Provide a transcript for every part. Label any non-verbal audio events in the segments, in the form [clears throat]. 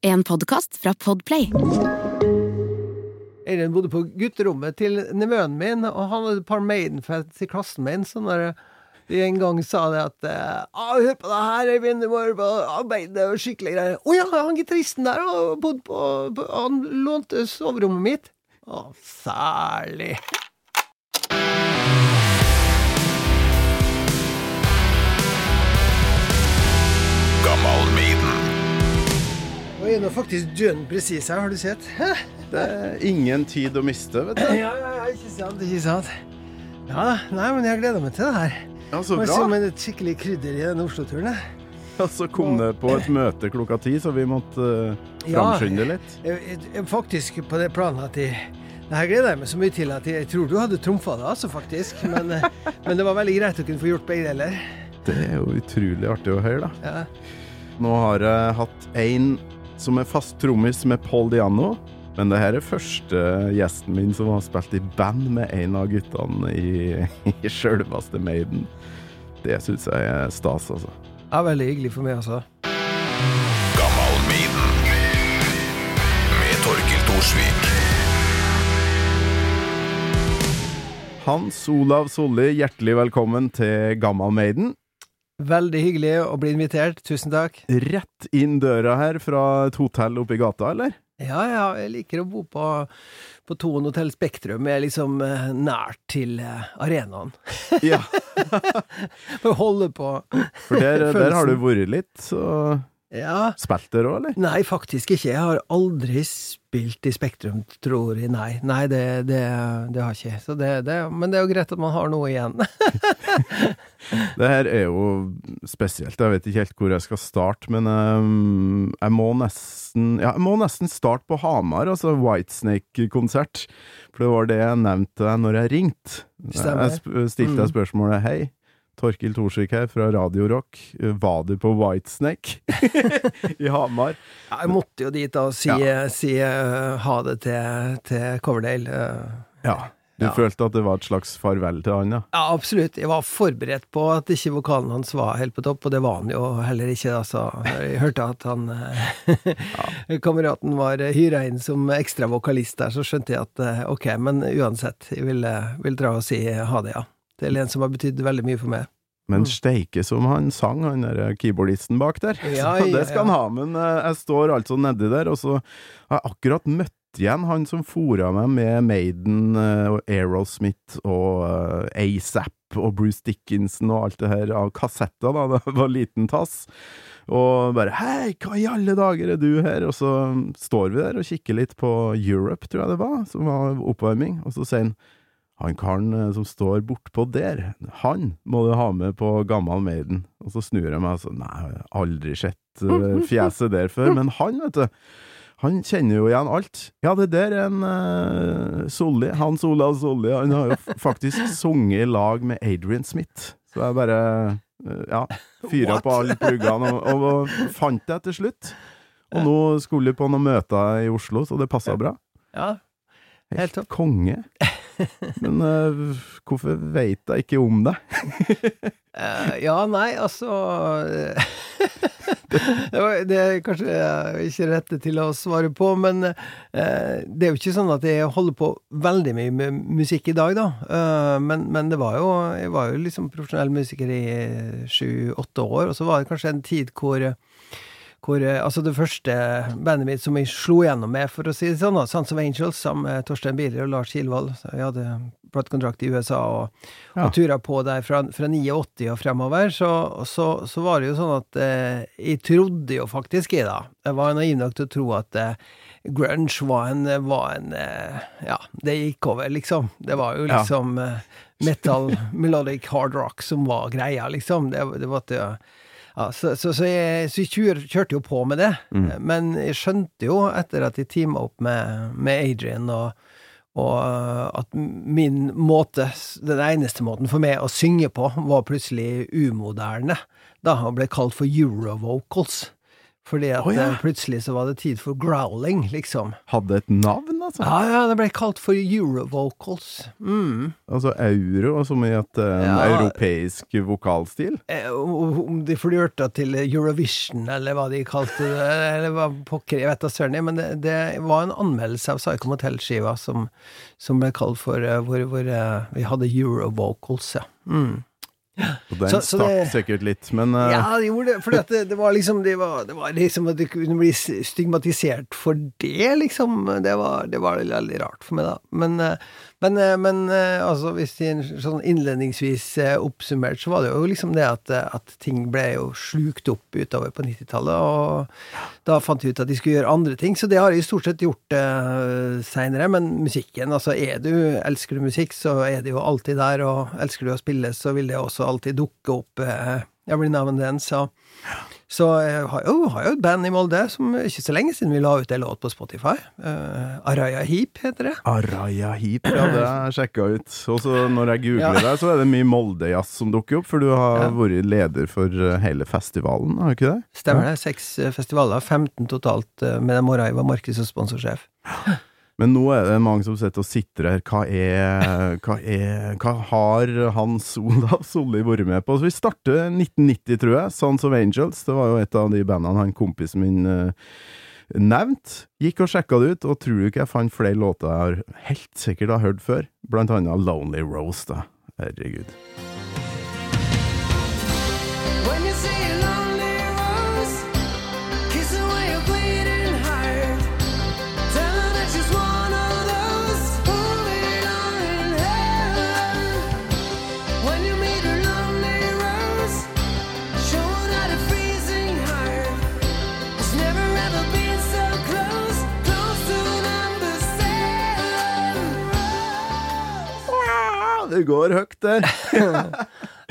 En podkast fra Podplay. Eirin bodde på gutterommet til nevøen min, og han hadde et par Maiden-fans i klassen min. Sånn der de en gang sa det at ah, 'Hør på det her, Eivind, du må høre på arbeidet det skikkelige skikkelig greier'. 'Å ja, han gitaristen der har på, på Han lånte soverommet mitt'. Å, særlig. Og er nå faktisk døden presis her, har du sett? Det er ingen tid å miste, vet du. Ja, ja, ja, ikke sant, ikke sant. Ja, nei, men jeg gleder meg til det her. Ja, så bra. se om det er et skikkelig krydder i denne Oslo-turen. Ja, så kom det på et møte klokka ti, så vi måtte uh, Ja. framskynde litt. Jeg, faktisk på det planet at jeg, det her gleder jeg meg så mye til at jeg, jeg tror du hadde trumfa det, altså, faktisk. Men, eh, [laughs] men det var veldig greit å kunne få gjort begge deler. Det er jo utrolig artig å høre, da. Ja. Nå har jeg hatt en som er fast trommis med Paul Diano. Men det her er første gjesten min som har spilt i band med en av guttene i, [laughs] i sjølveste Maiden. Det syns jeg er stas, altså. ja, veldig hyggelig for meg, altså. Gammal Maiden. Med Torkil Thorsvik. Hans Olav Solli, hjertelig velkommen til Gammal Maiden. Veldig hyggelig å bli invitert. Tusen takk. Rett inn døra her fra et hotell oppe i gata, eller? Ja, ja, jeg liker å bo på, på Thon hotell Spektrum. Jeg er liksom eh, nært til eh, arenaen. Ja, [laughs] For å holde på for der, der har du vært litt, og Ja. spilt det, òg, eller? Nei, faktisk ikke. Jeg har aldri spilt i Spektrum, tror jeg. Nei, nei det, det, det har jeg ikke. Så det, det, men det er jo greit at man har noe igjen. [laughs] Det her er jo spesielt. Jeg vet ikke helt hvor jeg skal starte, men um, jeg må nesten Ja, jeg må nesten starte på Hamar, altså Whitesnake-konsert. For det var det jeg nevnte når jeg ringte. Jeg stilte deg Mm. spørsmålet Hei, Torkil Thorsvik her fra Radio Rock. Var du på Whitesnake [laughs] i Hamar? Ja, Jeg måtte jo dit da og si, si eh, ha det til, til Coverdale. eh. Ja. Du Ja. følte at det var et slags farvel til han, ja? Ja, absolutt. Jeg var forberedt på at ikke vokalen hans var helt på topp, og det var han jo heller ikke. Da, så jeg hørte at han eh, [laughs] Kameraten var hyra inn som ekstra vokalist der, så skjønte jeg at eh, ok, men uansett, jeg vil, eh, vil dra og si ha det, ja. Til en som har betydd veldig mye for meg. Men Mm. steike som han sang, han der keyboardisten bak der. Ja, [laughs] så det skal han ha. Men eh, jeg står altså nedi der, og så har jeg akkurat møtt igjen han som fora meg med Maiden eh, og Aerosmith og eh, ASAP og Bruce Dickinson og alt det her av kassetter da [laughs] det var liten tass. Og bare 'hei, hva i alle dager er du her?' Og så står vi der og kikker litt på Europe, tror jeg det var, som var oppvarming, og så sier han han karen eh, som står bortpå der, han må du ha med på Gammal Maiden. Og så snur jeg meg og sånn, Nei, jeg har aldri sett eh, [laughs] fjeset der før. Men han, vet du, han kjenner jo igjen alt. Ja, det der er en uh, Solli, Hans Olav Solli. Han har jo faktisk [laughs] sunget i lag med Adrian Smith. Så jeg bare uh, ja, fyra på alle pluggene og, og, og fant det til slutt. Og nå skulle vi på noen møter i Oslo, så det passa bra. Ja, Helt topp. konge. [laughs] [laughs] Men uh, hvorfor veit jeg ikke om det? uh, [laughs] ja, nei, altså eh, [laughs] det, er kanskje ikke rette til å svare på, men det er jo ikke sånn at jeg holder på veldig mye med musikk i dag, da. Men, men det var jo Jeg var jo liksom profesjonell musiker i sju-åtte år, og så var det kanskje en tid hvor hvor, eh, altså det første bandet mitt som jeg slo gjennom med, for å si det sånn, da, Sons of Angels, sammen med Torstein Bieler og Lars Kilvold. Vi hadde platekontrakt i USA og, Ja. og tura på der fra, fra 89 og fremover. Så, så, så var det jo sånn at eh, jeg trodde jo faktisk jeg, da Jeg var naiv nok til å tro at eh, grunge var en, var en eh, Ja, det gikk over, liksom. Det var jo liksom ja. metal, melodic hard rock som var greia, liksom. Det, det var at det, ja, så, så, så jeg, så jeg kjørte jo på med det, Mm. men jeg skjønte jo etter at jeg teama opp med, med Adrian og, og at min måte, den eneste måten for meg å synge på, var plutselig umoderne, da han ble kalt for eurovocals. Fordi at oh, ja. eh, plutselig så var det tid for growling, liksom. Hadde et navn, altså. Ja, ja, det ble kalt for Eurovocals. Mm. Altså euro, som i at det er en Ja. europeisk vokalstil. Eh, Om de flørta til Eurovision, eller hva de kalte det, eller hva pokker, jeg vet da søren, men det, det var en anmeldelse av Psycho Motel-skiva som, som ble kalt for hvor, hvor vi hadde Eurovocals, ja. Mm. Og den Så- så stakk det- sikkert litt, men uh... Ja, det gjorde det, for det, det var liksom det var, det var liksom at du kunne bli stigmatisert for det, liksom. Det var, det var veldig rart for meg, da. Men, eh, men, eh, men eh, altså, hvis de sånn innledningsvis eh, oppsummert, så var det jo liksom det at, at ting ble jo slukt opp utover på 90-tallet, og da fant de ut at de skulle gjøre andre ting, så det har de stort sett gjort uh, seinere. Men musikken, altså er du, elsker du musikk, så er det jo alltid der, og elsker du å spille, så vil det også alltid dukke opp uh, every now and then, så så jeg har jo, har jo et band i Molde som ikke så lenge siden vi la ut en låt på Spotify. Uh, Araya Heap heter det. Araya Heap, ja, det har jeg sjekka ut. Og så når jeg googler Ja. deg, så er det mye Molde-jazz som dukker opp, for du har Ja. vært leder for eh, hele festivalen, har du ikke det? Stemmer det. Seks eh, festivaler, 15 totalt, med jeg var markeds- og sponsorsjef. Men nå er det mange som sitter og sitrer. Hva er Hva, er, hva har Hans Olav Solli vært med på? Så vi starter 1990, tror jeg. Sons of Angels. Det var jo et av de bandene han kompisen min uh, nevnte. Gikk og sjekka det ut, og tror du ikke jeg fant flere låter jeg har helt sikkert har hørt før? Blant annet Lonely Rose, da. Herregud. Det går høyt der. [laughs]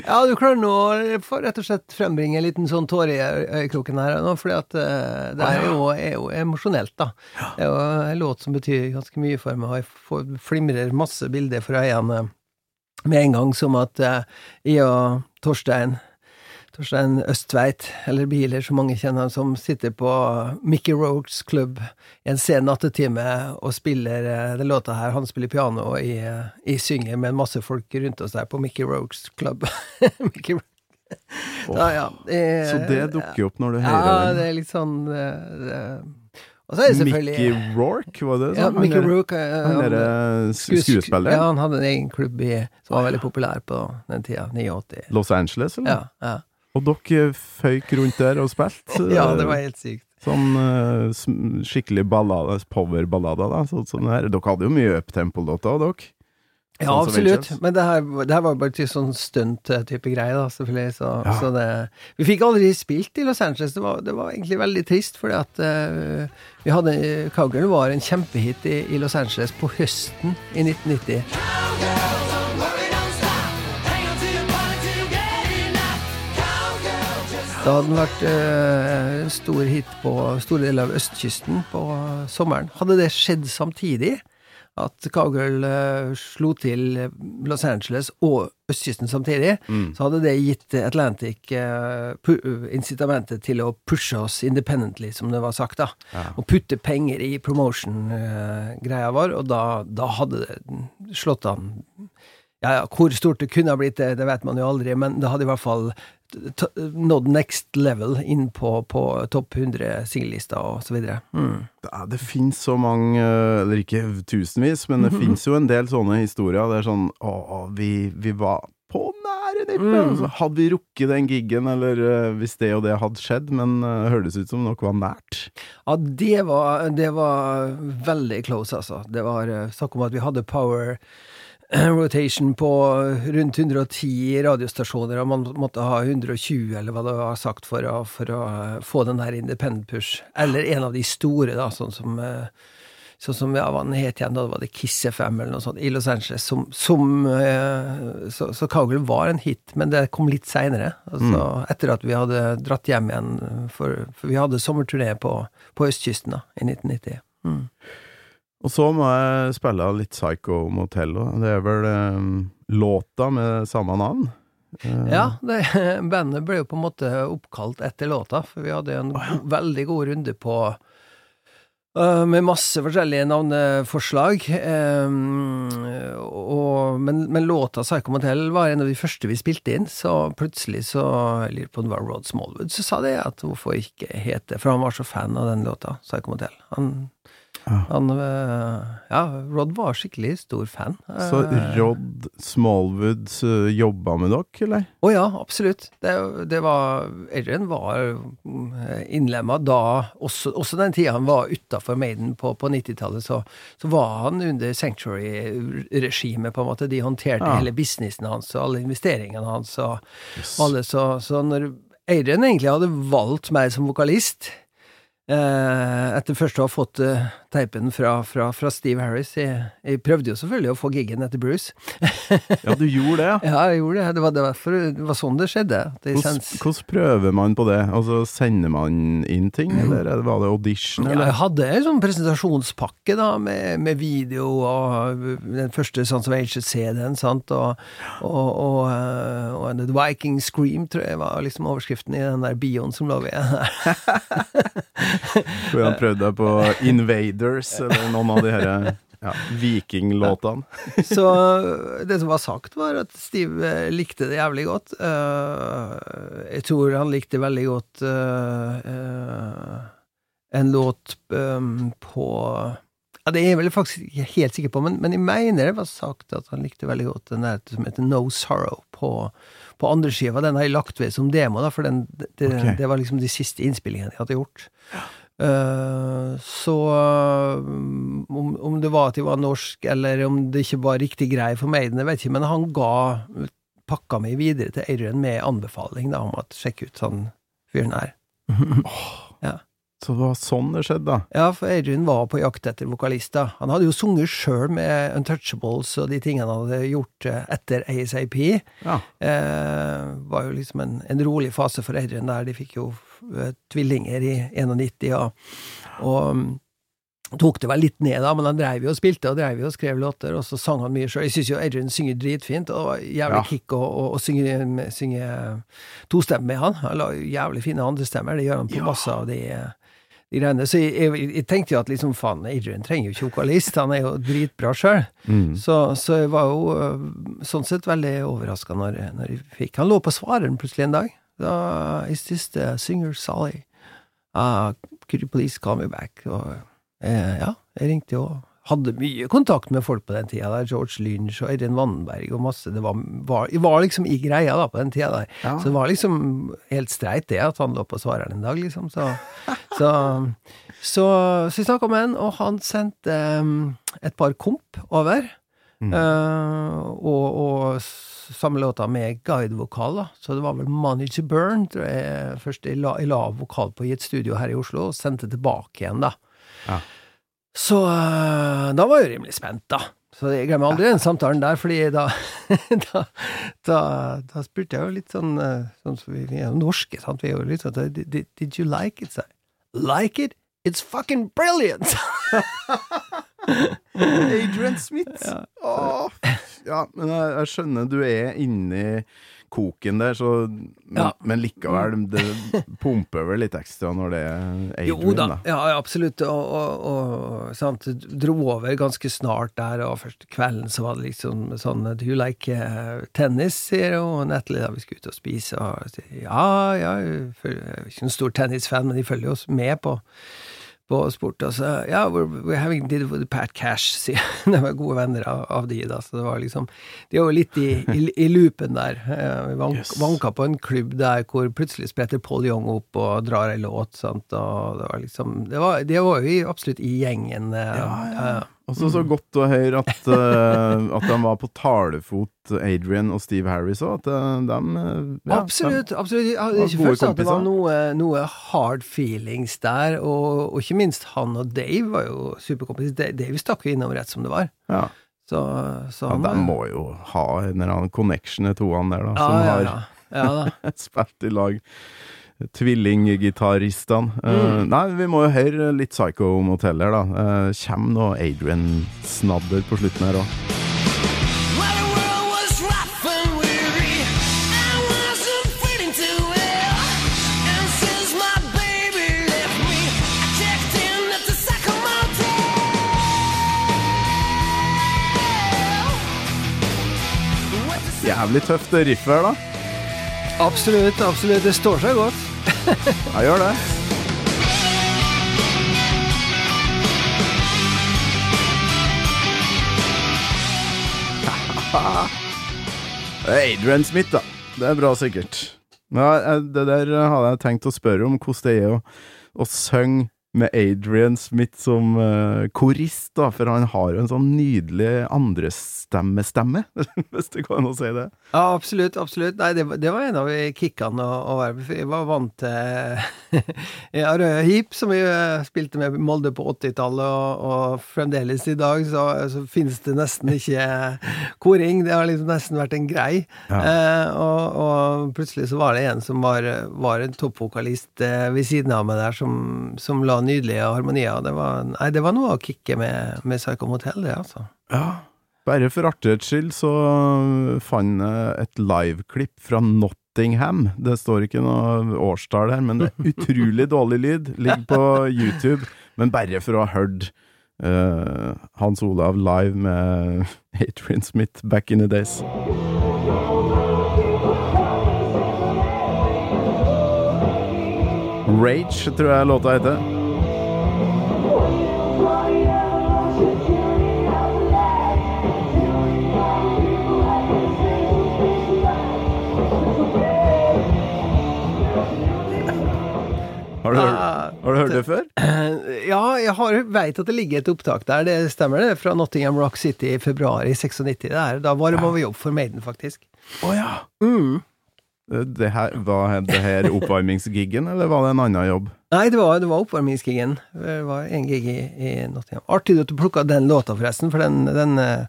Ja, du klarer nå å få rett og slett frembringe en liten sånn tåre i øyekroken her nå, fordi at eh, det er jo, er jo emosjonelt, da. Det er jo en låt som betyr ganske mye for meg, og jeg får, flimrer masse bilder for øynene med en gang, som at eh, jeg og Torstein Torstein Østveit, eller Biler, som mange kjenner ham som sitter på Mickey Rogues klubb en sen nattetime og spiller eh, den låta her. Han spiller piano, og jeg, eh, jeg synger med en masse folk rundt oss der på Mickey Rogues klubb. [laughs] Mickey Ro- Så, ja, eh, Så det dukker opp når du Ja, hører det er litt sånn eh, det, Mickey Rourke, var det sånn? ja? Mickey Rourke. eh, Han han- skuespilleren? Ja, han hadde en egen klubb i, som var veldig populær på den tida. 89. Los Angeles, eller? Ja, ja. Og dere føyk rundt der og spilte? [laughs] ja, det var helt sykt. Sånn uh, skikkelig ballade, powerballader, da. Så, sånn her. Dere hadde jo mye uptempo-låter, dere. Ja, Sånn ja, absolutt. Men det her, det her var bare til sånn stunt-type greie, da, selvfølgelig. Så, Ja. så det Vi fikk aldri spilt i Los Angeles. Det var, det var egentlig veldig trist, fordi at uh, vi hadde Cowgirl var en kjempehit i, i Los Angeles på høsten i 1990. Da hadde den vært en en stor hit på store deler av østkysten på sommeren. Hadde det skjedd samtidig, at Cowgirl uh, slo til Los Angeles og østkysten samtidig, så hadde det gitt Atlantic uh, incitamentet til å pushe oss independently, som det var sagt, da. Og putte penger i promotion-greia vår, og da, da hadde det slått an ja, ja, hvor stort det kunne ha blitt, det, det vet man jo aldri, men det hadde i hvert fall nådd next level inn på, på topp 100 singellista og så videre. Mm. Ja, det finnes så mange, eller ikke tusenvis, men det finnes jo en del sånne historier. Det er sånn Å, vi, vi var på nære nippet, Mm. hadde vi rukket den giggen, eller eh, hvis det og det hadde skjedd, men uh, hørtes ut som noe var nært. Ja, det var, det var veldig close, altså. Det var uh, snakk om at vi hadde power [clears throat] rotation på rundt 110 radiostasjoner, og man måtte ha 120, eller hva det var sagt, for å, for å eh, få den her independent push. Eller en av de store, da, sånn som eh, Sånn som ja, hva den het igjen, da var det Kiss FM eller noe sånt, i Los Angeles, som, som eh, Så, så Cowgirl var en hit, men det kom litt seinere. Altså, Etter at vi hadde dratt hjem igjen, for, for vi hadde sommerturné på, på østkysten da, i 1990. Mm. Og så må jeg spille litt Psycho Motel, og det er vel um, låta med samme navn. Uh, Ja, det, [laughs] bandet ble jo på en måte oppkalt etter låta, for vi hadde en go veldig god runde på øh, med masse forskjellige navneforslag. Um, og, men, men låta 'Psycho Motel' var en av de første vi spilte inn, så plutselig så Jeg lurer på det var Rod Smallwood, så sa det at hvorfor ikke hete For han var så fan av den låta, 'Psycho Motel'. Han, Ja. han øh, Ja, Rod var skikkelig stor fan. Så Eh, Rod Smallwood eh, jobba med dere, eller? Å ja, absolutt. Det, det var Adrian var innlemma da, også, også den tida han var utafor Maiden på, på 90-tallet, så, så var han under Sanctuary-regimet, på en måte. De håndterte Ja. hele businessen hans og alle investeringene hans og Yes. alle, så, så når Adrian egentlig hadde valgt meg som vokalist Eh, etter først å ha fått eh, teipen fra, fra, fra Steve Harris. Jeg, jeg prøvde jo selvfølgelig å få giggen etter Bruce. [laughs] Ja, du gjorde det, ja. Jeg gjorde det. Det var, det var, for, det var sånn det skjedde. Det Hvordan, hvordan prøver man på det? Altså, Sender man inn ting, eller er var det audition? Ja, jeg hadde en sånn presentasjonspakke da, med, med video og den første Sons of Ages-CD-en, sant, og, og, og, eh, og The Viking Scream, tror jeg var liksom overskriften i den der bioen som lå ved. [laughs] [laughs] [laughs] Hvor han prøvde på Invaders, eller noen av de her ja, vikinglåtene? [laughs] Så det som var sagt, var at Steve eh, likte det jævlig godt. Eh, jeg tror han likte veldig godt eh, en låt på ja, Det er jeg vel faktisk ikke helt sikker på, men, men jeg mener det var sagt at han likte veldig godt den der som heter No Sorrow på, på andre skiva. Den har jeg lagt ved som demo, da, for den, det, okay. det var liksom de siste innspillingene jeg hadde gjort. Uh, så um, om, om det var at jeg var norsk, eller om det ikke var riktig grei for meg, det vet ikke, men han ga pakka meg videre til Adrian med anbefaling da, om at sjekk ut sånn fyren her. [laughs] Så det var sånn det skjedde, da? Ja, for Adrian var på jakt etter vokalister. Han hadde jo sunget sjøl med Untouchables og de tingene han hadde gjort eh, etter ASAP. Ja. Eh, var jo liksom en, en rolig fase for Adrian der. De fikk jo eh, tvillinger i 91, og, og mm, tok det vel litt ned, da, men han dreiv jo og spilte og dreiv jo og skrev låter, og så sang han mye sjøl. Jeg syns jo Adrian synger dritfint, og det var jævlig Ja. kick å, å, å synge, synge tostemme med han. Han la jævlig fine andrestemmer, det gjør han på Ja. masse av de de greiene. Så jeg, jeg, jeg tenkte jo at liksom faen, Adrian trenger jo ikke vokalist, han er jo dritbra sjøl. Mm. Så, så jeg var jo øh, sånn sett veldig overraska når, når jeg fikk Han lå på svareren plutselig en dag. Da Is this the singer Sally? Uh, could you please call me back? Og eh, ja, jeg ringte jo hadde mye kontakt med folk på den tida der. George Lynch og Eirin Vannberg og masse. Det var, var, var liksom i greia da på den tida der. Ja. Så det var liksom helt streit det at han lå på svareren en dag, liksom. Så, så, så, så vi snakka med han, og han sendte um, et par komp over. Mm. Uh, og, og samme låta med guidevokal, da. Så det var vel Money to Burn, tror jeg først jeg la, jeg la vokal på i et studio her i Oslo, og sendte tilbake igjen, da. Ja. Så eh, da var jeg rimelig spent, da. Så jeg glemmer aldri den samtalen der, fordi da [laughs] da, da, da spurte jeg jo litt sånn eh, Sånn som vi, vi er jo norske, sant. Vi er jo litt sånn did, did, did you like it? Så, like it? It's fucking brilliant! [laughs] Adrian Smith! Ja. Åh, ja, men jeg, jeg skjønner du er inni koken der, så Men, Ja. men likevel, det pumper vel litt ekstra når det er Adrian, Jo da, da. ja, absolutt. Og, og, og sant, dro over ganske snart der, og første kvelden så var det liksom sånn Do you like eh, tennis? sier hun, Natalie da vi skulle ut og spise. Og sier, ja, ja, jeg er ikke en stor tennisfan, men de følger oss med på på spurte, Og så, ja, we're, we're having dinner it with Pat Cash, sier [laughs] De var gode venner av, av de, da. Så det var liksom De var jo litt i, i, i loopen der. Eh, Vi vank, Yes. vanka på en klubb der hvor plutselig spretter Paul Young opp og drar ei låt, sant, og det var liksom Det var, det var jo absolutt i gjengen. eh, Ja, ja. Også så godt å høre at, uh, [laughs] at de var på talefot, Adrian og Steve Harris òg. At eh, de eh, ja, absolutt. absolutt. Jeg hadde ikke følt at det var noe, noe hard feelings der, og, og ikke minst han og Dave var jo superkompiser. Dave stakk jo innom rett som det var. Ja. Så, så ja, de må jo ha en eller annen connection, de han der, da, ja, som ja, har ja. ja da. [laughs] spilt i lag. Tvillinggitaristene. Eh, mm. Nei, vi må jo høre litt Psycho Motel her, da. Eh, kjem noe Adrian-snadder på slutten her òg. Jævlig tøft riff her, da. Absolutt, absolutt. Det står seg godt. Jeg gjør det. [laughs] Adrian Smith, da. Det er bra, sikkert. Ja, det der hadde jeg tenkt å spørre om, hvordan det er å, å synge med Adrian Smith som uh, korist, da, for han har jo en sånn nydelig andrestemme-stemme, [laughs] hvis det går an å si det. Ja, absolutt. absolutt. Nei, det, det var en av kickene å, å være med Jeg var vant til [laughs] Røde Hip, som vi eh, spilte med Molde på 80-tallet, og, og fremdeles i dag så, så finnes det nesten ikke [laughs] koring. Det har liksom nesten vært en grei. Ja. Uh, og, og plutselig så var det en som var, var en toppvokalist uh, ved siden av meg der, som, som la nydelige harmonier. Det var, nei, det var noe å kicke med, med Psycho Motel, det, altså. Ja. Bare for artighets skyld så fant jeg et liveklipp fra Nottingham. Det står ikke noe årstall her, men det er utrolig [laughs] dårlig lyd. Ligger på YouTube. Men bare for å ha hørt uh, Hans Olav live med Adrian Smith back in the days. Rage tror jeg låta heter. Har du, hørt, Ah, har du hørt det før? Ja, jeg veit at det ligger et opptak der, det stemmer det, fra Nottingham Rock City i februar i 96. Det er, da var det vi jobbe for Maiden, faktisk. Å ja! Mm. Det her, var det her oppvarmingsgiggen, eller var det en annen jobb? Nei, det var, det var oppvarmingsgiggen. Det var en gig i, i Nottingham. Artig at du plukka den låta, forresten, for den, den eh,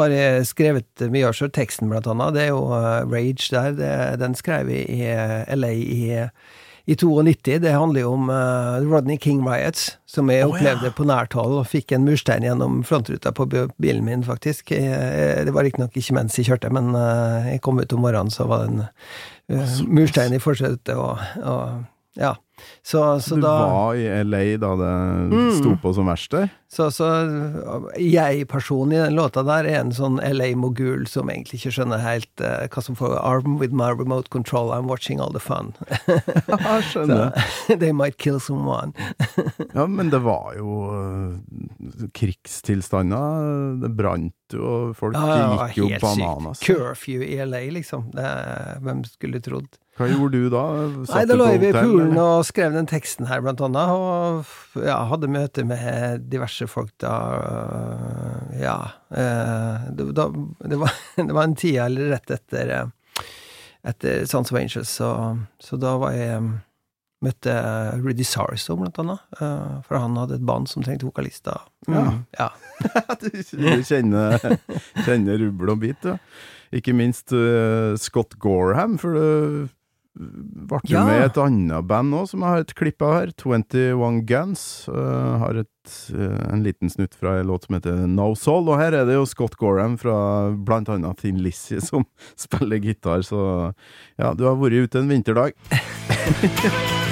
har jeg skrevet mye av sjøl. Teksten, blant annet. Det er jo eh, Rage der. Det, den skrev jeg i eh, LA i, i 92. Det handler jo om uh, Rodney King Riots, som jeg ja. opplevde på nært hold, og fikk en murstein gjennom frontruta på bilen min, faktisk. Jeg, jeg, det var riktignok ikke mens jeg kjørte, men uh, jeg kom ut om morgenen, så var det en murstein i forsetet, og, og ja. Så, så du da var i LA da det Mm. sto på som verst der? så, så jeg-personen i den låta der er en sånn LA-mogul som egentlig ikke skjønner helt uh, hva som får Arm with my remote control, I'm watching all the fun. [laughs] Ja, skjønner. They might kill someone. Ja, men det var jo uh, krigstilstander. Det brant jo, og folk Ja, gikk jo helt sykt. Curfew i LA, liksom. Det, hvem skulle trodd? Hva gjorde du da? Satt Nei, da lå jeg ved poolen og skrev den teksten her, blant annet, og ja, hadde møte med diverse folk da. øh, Ja. eh, Det, da, det, var, [laughs] det var en tid eller rett etter eh, etter Sons of Angels, så, så da var jeg Møtte Rudy Sarso, blant annet, for han hadde et band som trengte vokalister. Mm, ja. du, [laughs] du kjenner, kjenner rubbel og bit, du. Ikke minst uh, Scott Gorham, for du ble Ja. med i et annet band nå, som jeg har et klipp av her. 21 Guns. Uh, har et, uh, en liten snutt fra en låt som heter No Soul. Og her er det jo Scott Gorham fra blant annet Thin Lizzie som [laughs] spiller gitar, så ja, du har vært ute en vinterdag. [laughs]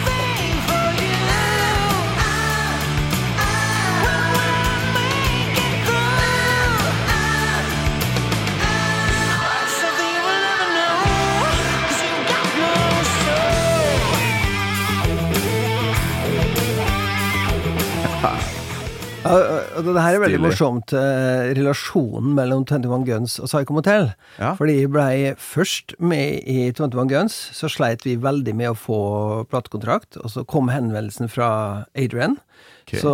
Ja, og det her er veldig Stilig. morsomt. eh, relasjonen mellom 21 Guns og Psycho Motel. Ja. Fordi jeg blei først med i 21 Guns, så sleit vi veldig med å få platekontrakt. Og så kom henvendelsen fra Adrian. Ok. Så,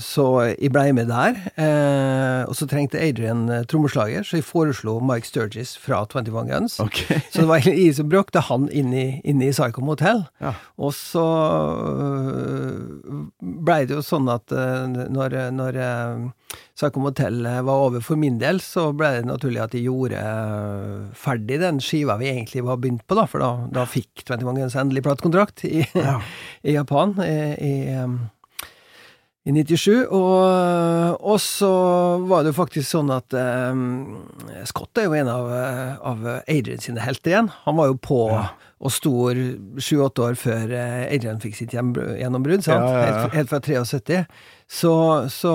så jeg blei med der. Eh, og så trengte Adrian eh, trommeslager, så jeg foreslo Mike Sturgis fra 21 Guns. Okay. Så det var egentlig jeg som bråkte han inn i, inn i Psycho Motel. Ja. Og så øh, blei det jo sånn at øh, når, når Psycho Motel var over for min del, så blei det naturlig at de gjorde ferdig den skiva vi egentlig var begynt på, da, for da, da fikk 21 Guns endelig platekontrakt i, Ja. [laughs] i Japan i, i, i 97. Og, og så var det jo faktisk sånn at um, Scott er jo en av, eh, av Adrian sine helter igjen. Han var jo på og stor sju-åtte år før eh, Adrian fikk sitt gjennombrudd? Ja, ja, ja. Helt, helt fra 73. Så, så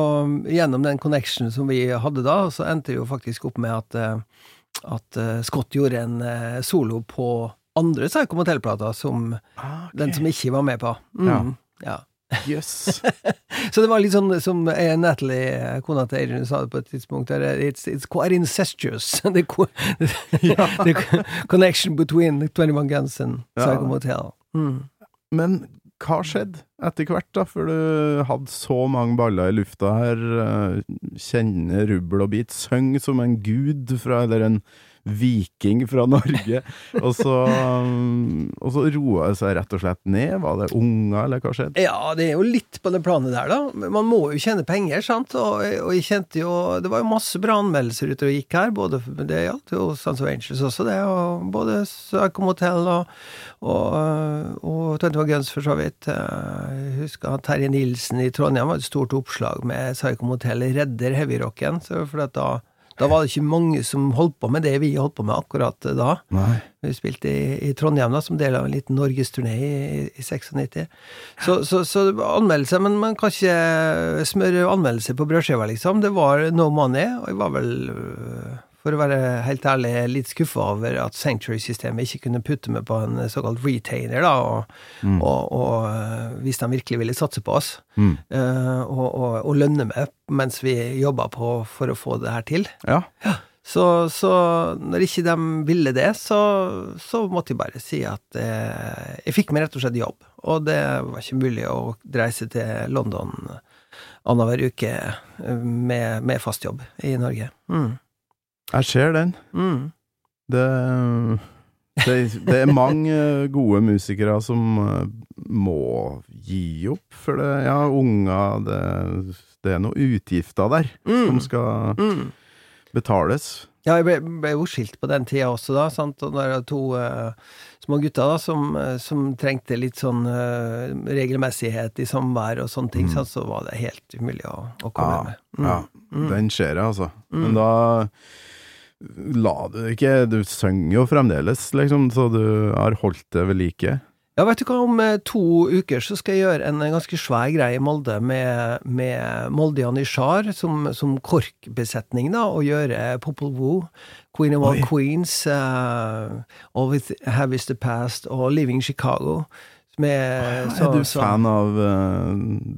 gjennom den connection som vi hadde da, så endte vi jo faktisk opp med at at Scott gjorde en solo på andre Psycho Motel-plata, som Ah, okay. den som ikke var med på. Mm, ja. Jøss. [laughs] Så det var litt sånn som eh, Natalie, eh, kona til Adrian, sa det på et tidspunkt. Der, eh, it's, it's quite incestuous. the, co- the connection between 21 Guns and Psycho Ja. Motel. Mm. Men hva skjedde etter hvert, da? For du hadde så mange baller i lufta her. Kjenner rubbel og bit. Syng som en gud fra Eller en viking fra Norge. Og så, um, og så roa det seg rett og slett ned. Var det unger, eller hva skjedde? Ja, det er jo litt på det planet der, da. Man må jo tjene penger, sant. Og, og jeg kjente jo Det var jo masse bra anmeldelser ute og gikk her. Både det gjaldt jo Sons of Angels også, det. Og både Psycho Motel og, og, og 21 Guns, for så vidt. Jeg husker han Terje Nilsen i Trondheim var et stort oppslag med Psycho Motel redder heavyrocken. For at da da var det ikke mange som holdt på med det vi holdt på med akkurat da. Nei. Vi spilte i, i Trondheim da, som del av en liten norgesturné i, i 96. Så, så, så det var anmeldelse, men man kan ikke smøre anmeldelse på brødskiva, liksom. Det var no money, og jeg var vel, øh, for å være helt ærlig, litt skuffa over at Sanctuary-systemet ikke kunne putte meg på en såkalt retainer, da, og, og, og øh, hvis de virkelig ville satse på oss, Mm. øh, og, og, lønne meg mens vi jobba på for å få det her til. Ja. Så, så når ikke de ville det, så, så måtte jeg bare si at eh, jeg fikk meg rett og slett jobb. Og det var ikke mulig å reise til London annenhver uke eh, med, med fast jobb i Norge. Mm. Jeg ser den. Mm. Det, det, det er mange gode musikere som eh, må gi opp, for det, ja, unger det, det er noen utgifter der som skal Mm. betales. Ja, jeg ble, ble jo skilt på den tida også, da. Sant? Og det er to uh, små gutter da, som, eh, som trengte litt sånn uh, regelmessighet i samvær og sånne ting, sant? så var det helt umulig å, å komme Ja, med. Mm. ja, den ser jeg, altså. Men da la du ikke Du synger jo fremdeles, liksom, så du har holdt det ved like. Ja, vet du hva, om eh, to uker så skal jeg gjøre en eh, ganske svær greie i Molde med, med Molde Janitsjar som, som korkbesetning, da, og gjøre Popol Woo, Queen of All Oi. Queens, uh, All With Have Is The Past og Living Chicago. Med, er du fan av uh,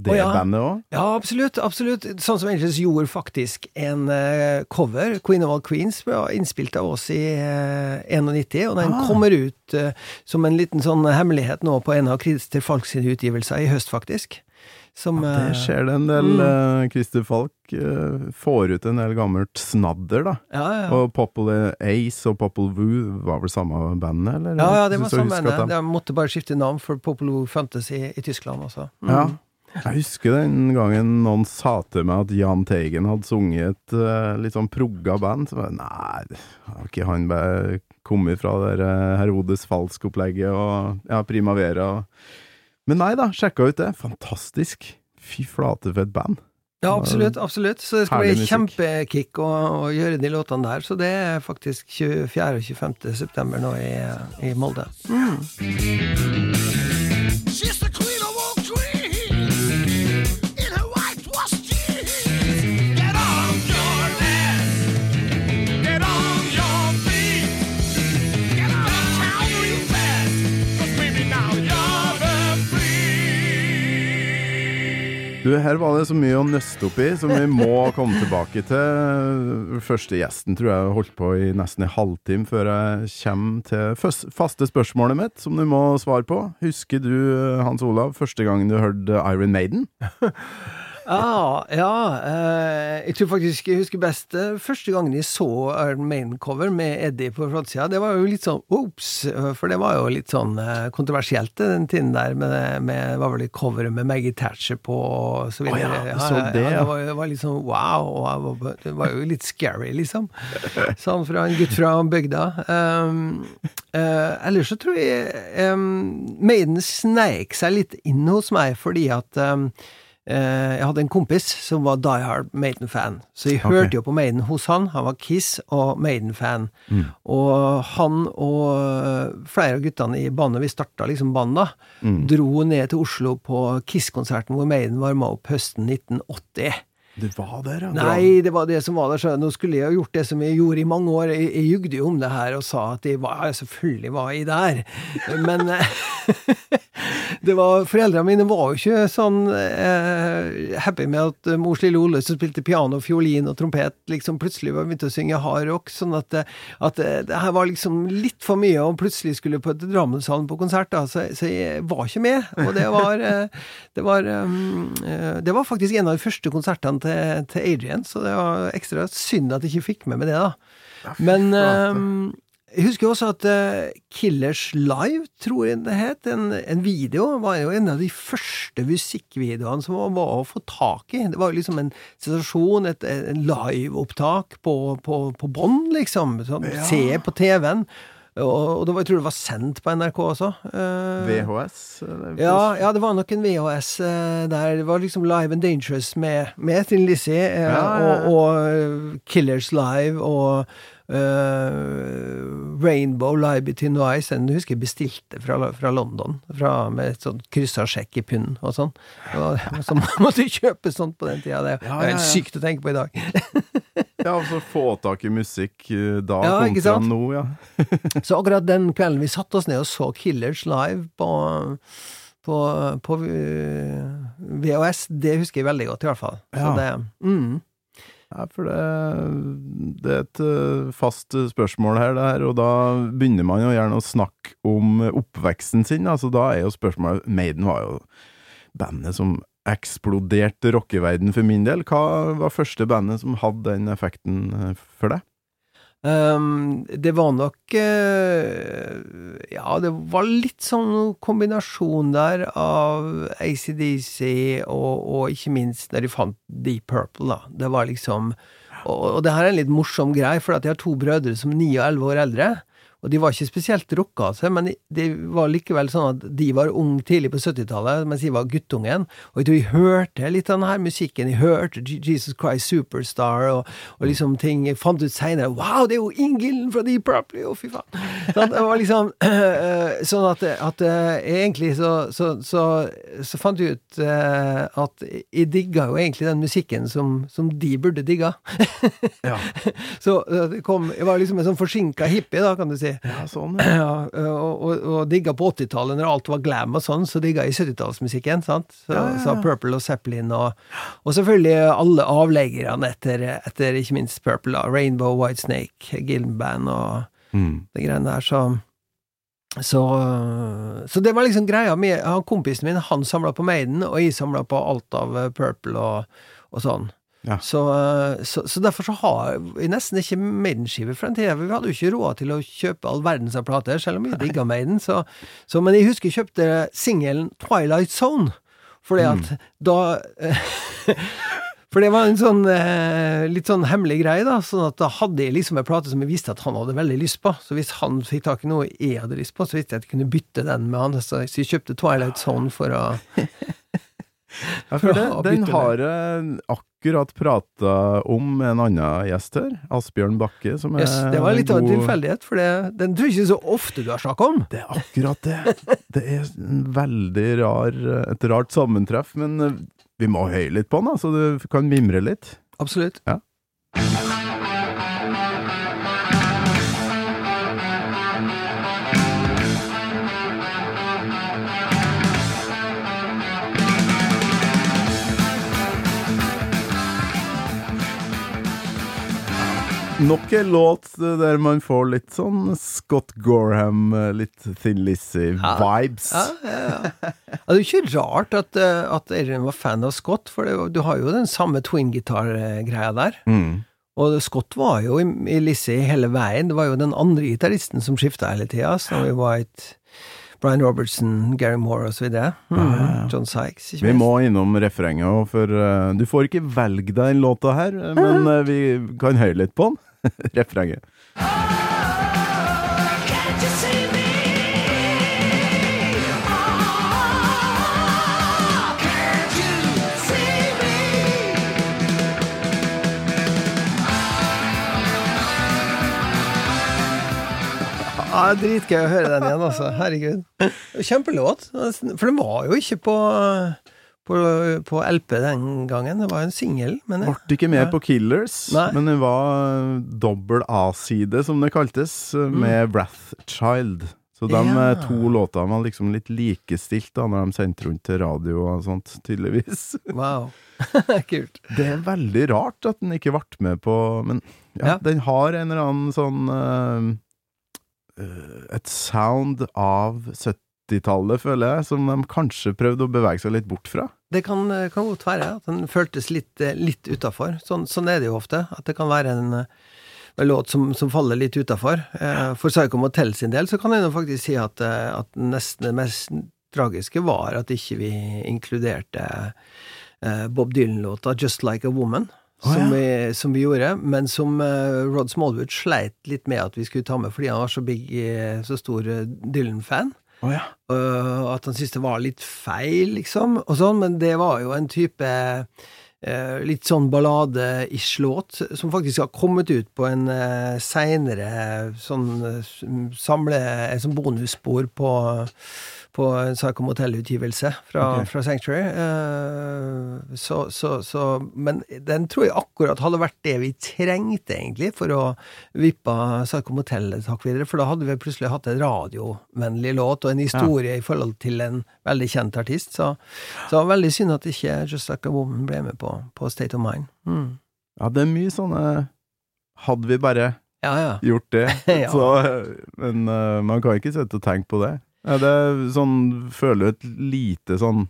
det ja. bandet òg? Ja, absolutt. absolutt. Sånn som Angels gjorde faktisk en uh, cover, Queen of All Queens, innspilt av oss i uh, 91, og den Ah. kommer ut eh, som en liten sånn hemmelighet nå på en av Christer Falk sine utgivelser i høst, faktisk. Som, Det eh, skjer det en del. Mm. eh, Christer Falk eh, får ut en del gammelt snadder, da. ja, ja. Og Popple Ace og Popple Woo var vel samme bandet, eller? ja, ja, det var samme bandet. de- Jeg måtte bare skifte navn, for Popolo fantes i, i Tyskland også. Mm. Ja. Jeg husker den gangen noen sa til meg at Jahn Teigen hadde sunget et uh, litt sånn progga band. Så bare, Nei, har ikke han kommet fra det Herodes Falsk-opplegget og ja, Primavera? Og... Men nei da, sjekka ut det. Fantastisk. Fy flate for et band. Ja, absolutt. absolutt. Så det skal Herlig bli kjempekick å, å gjøre de låtene der. Så det er faktisk 24. og 25. september nå i, i Molde. She's Du, her var det så mye å nøste opp i som vi må [laughs] komme tilbake til. Første gjesten tror jeg holdt på i nesten en halvtime før jeg kommer til faste spørsmålet mitt, som du må svare på. Husker du, Hans Olav, første gangen du hørte Iron Maiden? [laughs] Ja, ja eh, jeg tror faktisk jeg husker best eh, første gangen jeg så Iron Maiden-cover med Eddie på frontsida. Det var jo litt sånn ops, eh, for det var jo litt sånn kontroversielt den tiden der, med, med var vel det cover med Maggie Thatcher på og så videre. Oh, ja, så det, ja. ja. Det var, det var litt sånn wow, var, det var jo litt scary, liksom. Sånn fra en gutt fra bygda. Um, uh, ellers så tror jeg um, Maiden sneik seg litt inn hos meg fordi at um, jeg hadde en kompis som var Die Hard Maiden-fan, så jeg okay. hørte jo på Maiden hos han. Han var Kiss og Maiden-fan. Og han og eh, flere av guttene i bandet, vi starta liksom bandet, dro ned til Oslo på Kiss-konserten hvor Maiden varma opp høsten 1980. Du var der, ja. Nei, det var det som var der. Så nå skulle jeg jo gjort det som jeg gjorde i mange år. Jeg, jeg jugde jo om det her og sa at jeg var, selvfølgelig var jeg der. Men eh, [laughs] det var, foreldrene mine var jo ikke sånn eh, happy med at mors lille Ole som spilte piano, fiolin og trompet, liksom plutselig var begynt å synge hardrock. Sånn at, eh, at eh, det her var liksom litt for mye, og plutselig skulle på Drammenshallen på konsert, da, så, så jeg var ikke med. Og det var, det var, det var, det var faktisk en av de første konsertene til, til Adrian, så det var ekstra synd at jeg ikke fikk med meg det, da. Men eh, jeg husker også at eh, Killers Live, tror jeg det het, en, en video, var jo en av de første musikkvideoene som var, var å få tak i. Det var jo liksom en sensasjon, et, et liveopptak på, på, på bånd, liksom. Sånn, Se på TV-en. Og, og det var, jeg tror det var sendt på NRK også. Eh, VHS? ja, ja, det var nok en VHS eh, der. Det var liksom Live and Dangerous med, med Thin Lizzie, eh, Ja, ja, og, og Killers Live, og eh, Rainbow Live Between Eyes. Den husker jeg bestilte fra, fra London, fra, med et sånt kryssa sjekk i pund og sånn. [laughs] Så måtte du kjøpe sånt på den tida. Det er Ja, ja, helt sykt å tenke på i dag. [laughs] Ja, altså få tak i musikk eh, da Ja, kontra nå, ja. [laughs] Så akkurat den kvelden vi satte oss ned og så Killers live på, på, på eh, VHS, det husker jeg veldig godt, i hvert fall. Så Ja. det, mm. Ja, for det, det er et eh, fast spørsmål her, det her, og da begynner man jo gjerne å snakke om oppveksten sin. Altså, da er jo spørsmålet Maiden var jo bandet som eksploderte rockeverden for min del. Hva var første bandet som hadde den effekten eh, for deg? Um, det var nok uh, Ja, det var litt sånn kombinasjon der av ACDC og, og ikke minst når de fant Deep Purple, da. Det var liksom Og, og det her er en litt morsom greie, for at jeg har to brødre som er ni og elleve år eldre. Og de var ikke spesielt rocka seg, men de- det var likevel sånn at de var unge tidlig på 70-tallet, mens jeg var guttungen. Og jeg tror jeg hørte litt av denne her musikken. Jeg hørte Jesus Christ Superstar og, og liksom ting Jeg fant ut seinere Wow, det er jo Ingilden fra Deep Purple! Å, fy faen! Sånn, det var liksom [clears throat] eh, sånn at, at eh, egentlig så, så, så, så fant jeg ut eh, at jeg digga jo egentlig den musikken som, som de burde digga. Ja, [laughs] Så det kom Jeg var liksom en sånn forsinka hippie, da, kan du si. Ja sånn, [clears throat] ja. Og, og, og digga på 80-tallet, når alt var glam og sånn, så digga jeg 70-tallsmusikken, sant? Så, Ja, ja, så Purple og Zeppelin og Og selvfølgelig alle avleggerne etter, etter ikke minst Purple, da. Rainbow, White Snake, Gilden Band og Mm. de greiene der, så så, så det var liksom greia med Kompisen min han samla på Maiden, og jeg samla på alt av Purple og, og sånn. Ja. Så, eh, så, så derfor så har vi nesten ikke Maiden-skiver fra den tida. Vi hadde jo ikke råd til å kjøpe all verdens av plater, selv om vi digga Maiden. Så, så, men jeg husker jeg kjøpte singelen Twilight Zone, fordi at da [laughs] For det var en sånn eh, litt sånn hemmelig greie, da. Sånn at da hadde jeg liksom en plate som jeg visste at han hadde veldig lyst på. Så hvis han fikk tak i noe jeg hadde lyst på, så visste jeg at jeg kunne bytte den med han. Så jeg kjøpte Twilight Zone for å [laughs] Ja, for det, den har jeg akkurat prata om med en annen gjest her, Asbjørn Bakke, som er Yes, det var litt av en tilfeldighet, for det, den tror jeg ikke så ofte du har snakka om. Det er akkurat det. Det er en veldig rar, et rart sammentreff, men eh, vi må høye litt på den, så du kan mimre litt. Absolutt. Ja. Nok en låt der man får litt sånn Scott Gorham, eh, litt Thin Lizzie-vibes. Ja, ja, ja. ja, det er jo ikke rart at, eh, at Adrian var fan av Scott, for det, du har jo den samme twin-gitar-greia der. Mm. Og Scott var jo i, i Lizzie hele veien. Det var jo den andre gitaristen som skifta hele tida. Snowy White, Brian Robertson, Gary Moore osv. Mm, John Sykes, ikke Vi må innom refrenget òg, for uh, du får ikke velge deg en låta her, men uh, vi kan høre litt på den. [laughs] refrenget. Can't you see me? Oh, can't you see me? Ja, Dritgøy å høre den igjen, altså. Herregud. [laughs] Kjempelåt. For den var jo ikke på, på, på LP den gangen. Det var en singel, men Ble ikke med ja. på Killers, Nei. men det var eh, dobbel A-side, som det kaltes, med mm. Wrathchild. Så de Mm. Ja. eh, to låtene var liksom litt likestilt da, når de sendte rundt til radio og sånt, tydeligvis. [laughs] wow. [laughs] Kult. Det er veldig rart at den ikke ble med på Men ja, Ja. den har en eller annen sånn eh, eh, Et sound av 70-tallet, føler jeg, som de kanskje prøvde å bevege seg litt bort fra. Det kan, kan godt være at den føltes litt, eh, litt utafor. Sånn, sånn er det jo ofte. At det kan være en, en låt som, som faller litt utafor. Eh, for Psycho Motel sin del så kan jeg nå faktisk si at, eh, at nesten det mest tragiske var at ikke vi inkluderte Bob Dylan-låta 'Just Like a Woman'. Å, som, vi, som vi gjorde, men som Rod Smallwood sleit litt med at vi skulle ta med, fordi han var så, big, så stor Dylan-fan. Å ja. uh, at han syntes det var litt feil, liksom, og sånn, men det var jo en type uh, litt sånn ballade-ish låt, som faktisk har kommet ut på en uh, seinere sånn uh, samle... En sånn bonusspor på på en Psycho Motel-utgivelse fra, okay. fra Sanctuary. Uh, så, så, så Men den tror jeg akkurat hadde vært det vi trengte, egentlig, for å vippe Psycho Motel et hakk videre. For da hadde vi plutselig hatt en radiovennlig låt og en historie i forhold til en veldig kjent artist. Så, så veldig synd at ikke Just Like a Woman ble med på, på State of Mind. Mm. ja, det er mye sånne Hadde vi bare Ja, ja. gjort det. [laughs] Ja. så, men uh, man kan ikke sitte og tenke på det. Ja, det er sånn Føler et lite sånn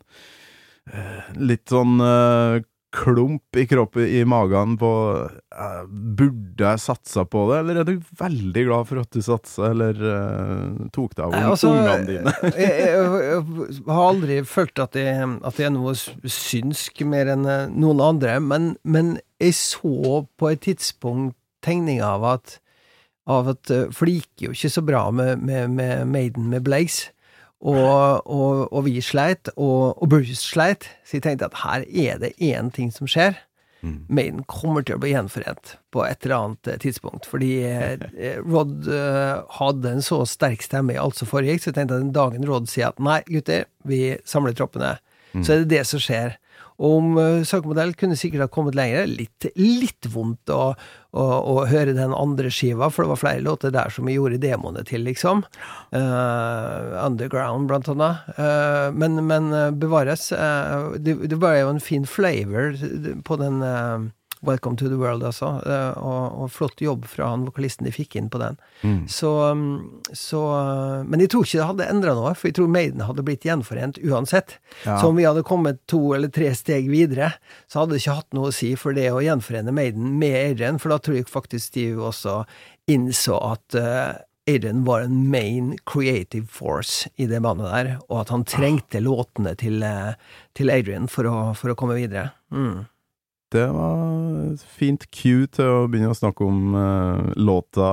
eh, Litt sånn uh, klump i kroppen, i magen på uh, Burde jeg satsa på det, eller er du veldig glad for at du satsa, eller uh, tok deg av Nei, altså, ungene dine? [laughs] jeg, jeg, jeg har aldri følt at jeg, at jeg er noe synsk mer enn noen andre, men, men jeg så på et tidspunkt tegninga av at av at eh, For det gikk jo ikke så bra med, med, med Maiden med Blaze. Og, og, og vi sleit, og, og Bruce sleit. Så jeg tenkte at her er det én ting som skjer. Mm. Maiden kommer til å bli gjenforent på et eller annet eh, tidspunkt. Fordi eh, Rod eh, hadde en så sterk stemme i alt som foregikk, så jeg tenkte at den dagen Rod sier at nei, gutter, vi samler troppene, så er det det som skjer. Om søkemodell Sakmodell kunne sikkert ha kommet lenger. Litt, litt vondt å, å, å høre den andre skiva, for det var flere låter der som vi gjorde demoene til, liksom. Uh, underground, blant annet. Uh, men, men eh, bevares. Uh, det, det var jo en fin flavor på den eh, Welcome to the World, altså. eh, og, og flott jobb fra han vokalisten de fikk inn på den. Mm. Så, um, så Men jeg tror ikke det hadde endra noe, for jeg tror Maiden hadde blitt gjenforent uansett. Ja. Så om vi hadde kommet to eller tre steg videre, så hadde det ikke hatt noe å si for det å gjenforene Maiden med Adrian, for da tror jeg faktisk Steve også innså at uh, Adrian var en main creative force i det bandet der, og at han trengte låtene til, uh, til Adrian for å, for å komme videre. Mm. Det var et fint cue til å begynne å snakke om uh, låta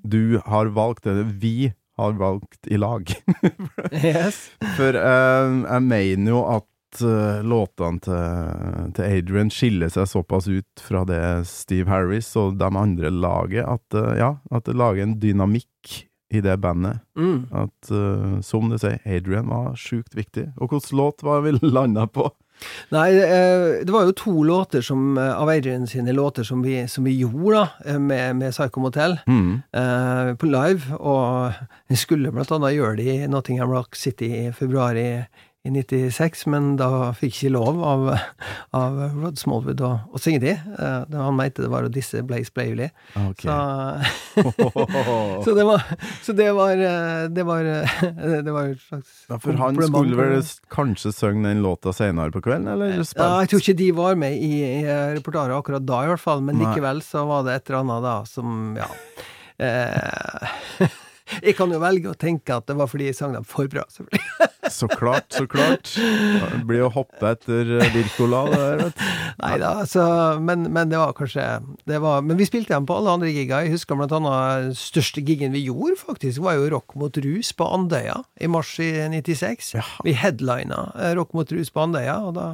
du har valgt, eller vi har valgt i lag. [laughs] Yes. For uh, jeg mener jo at uh, låtene til, til Adrian skiller seg såpass ut fra det Steve Harris og de andre laget, at, ja, at det lager en dynamikk i det bandet. Mm. At, uh, som du sier, Adrian var sjukt viktig. Og hvilken låt var vi landa på? Nei, eh, det var jo to låter som, eh, av Adrian sine låter som vi, som vi gjorde da, eh, med, med Psycho Motel Mm. eh, på live. Og vi skulle blant annet gjøre det i Nottingham Rock City i februar i, i 96, men da fikk jeg ikke lov av, av Rod Smallwood å, å synge de. Uh, han mente det var å disse Blaze Blavely. Okay. Så, [laughs] så det var Så det var eh, Det var, eh, det var et slags Ja, for han skulle vel kanskje synge den låta senere på kvelden, eller Ja, jeg tror ikke de var med i, i reportaret akkurat da, i hvert fall, men Nei. likevel så var det et eller annet da som, ja eh, [laughs] Jeg kan jo velge å tenke at det var fordi jeg sang dem for bra, selvfølgelig. [laughs] Så klart, så klart. Det blir å hoppe etter eh, Wirkola, det der, vet du. Nei da, altså, men, men det var kanskje det var, Men vi spilte dem på alle andre gigger. Jeg husker blant annet den største gigen vi gjorde, faktisk, var jo Rock mot rus på Andøya i mars i 96. Ja. Vi headlina eh, Rock mot rus på Andøya, og da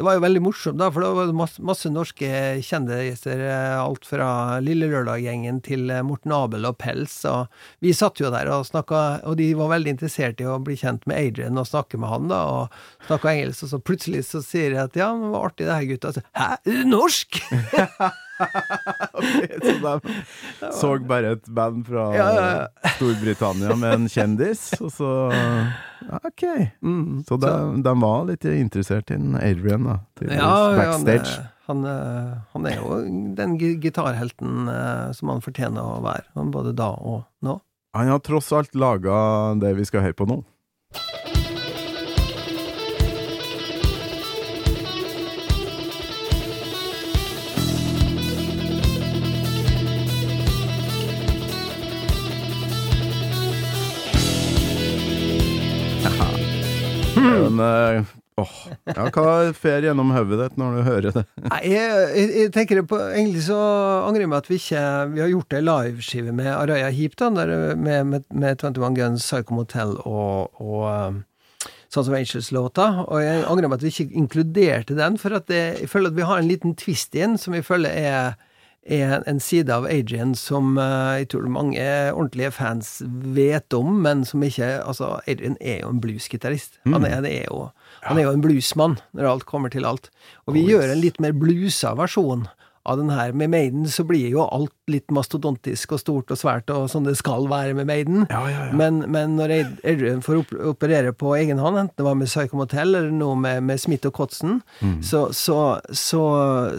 det var jo veldig morsomt, da, for det var masse, masse norske kjendiser. eh, Alt fra Lille Lørdag-gjengen til eh, Morten Abel og Pels. Og vi satt jo der og snakka, og de var veldig interessert i å bli kjent med Adrian og snakke med han, da, og snakka engelsk. Og så plutselig så sier jeg at ja, det var artig det her, gutta. Så, Hæ, er du norsk?! [laughs] så de så bare et band fra Ja, ja, Storbritannia med en kjendis, og så Ok. Mm, Så de, de var litt interessert i Adrian, da. Til Ja, ja, backstage. er- han, han er jo den gitarhelten eh, som han fortjener å være, både da og nå. Han har tross alt laga det vi skal høre på nå. Men eh, åh, ja, hva fer gjennom hodet ditt når du hører det? Nei, jeg, jeg, jeg tenker på Egentlig så angrer jeg meg at vi ikke Vi har gjort ei liveskive med Araya Heap, da, med, med, med 21 Guns, Psycho Motel og, og um, Sons of Angels-låta. Og jeg angrer meg at vi ikke inkluderte den, for at det, jeg føler at vi har en liten twist i den som jeg føler er er en side av Adrian som eh, jeg tror mange ordentlige fans vet om, men som ikke Altså, Adrian er jo en bluesgitarist. Han, er, er jo, han er jo en bluesmann, når alt kommer til alt. Og vi gjør en litt mer bluesa versjon av den her. Med Maiden så blir jo alt litt mastodontisk og stort og svært, og sånn det skal være med Maiden. Men, men når Ad- Adrian får operere på egen hånd, enten det var med Psycho Motel eller noe med, med Smith og Kotzen, så, så, så,